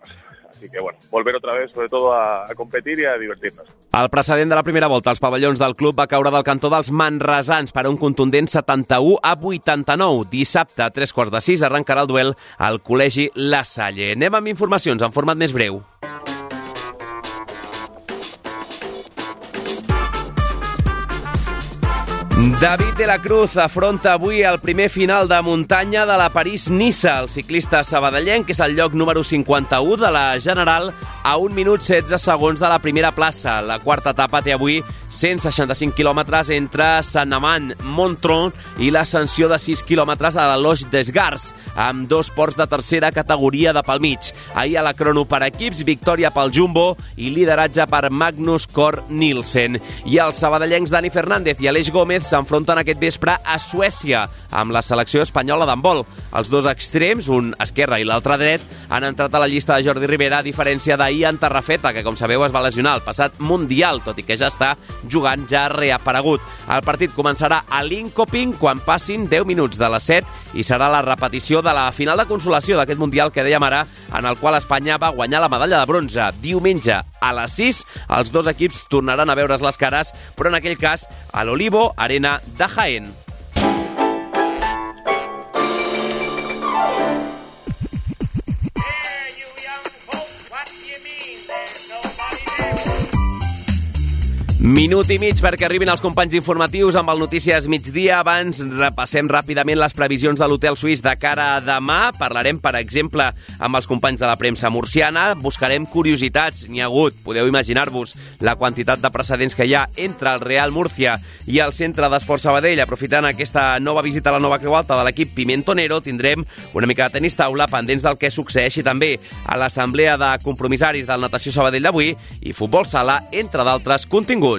Así que bueno, volver otra vez, sobre todo, a, a competir y a divertirnos. El precedent de la primera volta als pavellons del club va caure del cantó dels manresans per un contundent 71 a 89. Dissabte, a tres quarts de sis, arrencarà el duel al Col·legi La Salle. Anem amb informacions en format més breu. David de la Cruz afronta avui el primer final de muntanya de la París-Niça. El ciclista sabadellenc és el lloc número 51 de la General a 1 minut 16 segons de la primera plaça. La quarta etapa té avui 165 quilòmetres entre Sant-Amand, Montron i l'ascensió de 6 quilòmetres a la Loix d'Esgars, amb dos ports de tercera categoria de pel mig. Ahir a la crono per equips, victòria pel Jumbo i lideratge per Magnus Cor Nielsen. I els sabadellencs Dani Fernández i Aleix Gómez s'enfronten aquest vespre a Suècia amb la selecció espanyola d'handbol. Els dos extrems, un esquerre i l'altre dret, han entrat a la llista de Jordi Rivera a diferència d'ahir en Terrafeta, que com sabeu es va lesionar el passat Mundial, tot i que ja està jugant, ja ha reaparegut. El partit començarà a Linkoping quan passin 10 minuts de les 7 i serà la repetició de la final de consolació d'aquest Mundial que dèiem ara, en el qual Espanya va guanyar la medalla de bronze. Diumenge a les 6 els dos equips tornaran a veure's les cares, però en aquell cas a l'Olivo Arena de Jaén. Minut i mig perquè arribin els companys informatius amb el Notícies Migdia. Abans repassem ràpidament les previsions de l'hotel suís de cara a demà. Parlarem, per exemple, amb els companys de la premsa murciana. Buscarem curiositats. N'hi ha hagut, podeu imaginar-vos, la quantitat de precedents que hi ha entre el Real Murcia i el Centre d'Esport Sabadell. Aprofitant aquesta nova visita a la nova Creu Alta de l'equip Pimentonero, tindrem una mica de tenis taula pendents del que succeeixi també a l'assemblea de compromissaris del Natació Sabadell d'avui i futbol sala, entre d'altres continguts.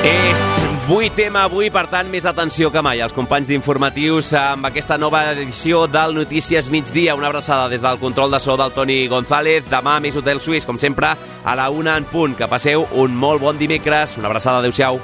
És 8 tema avui, per tant, més atenció que mai als companys d'informatius amb aquesta nova edició del Notícies Migdia. Una abraçada des del control de so del Toni González. Demà més Hotel Suís, com sempre, a la una en punt. Que passeu un molt bon dimecres. Una abraçada, adeu-siau.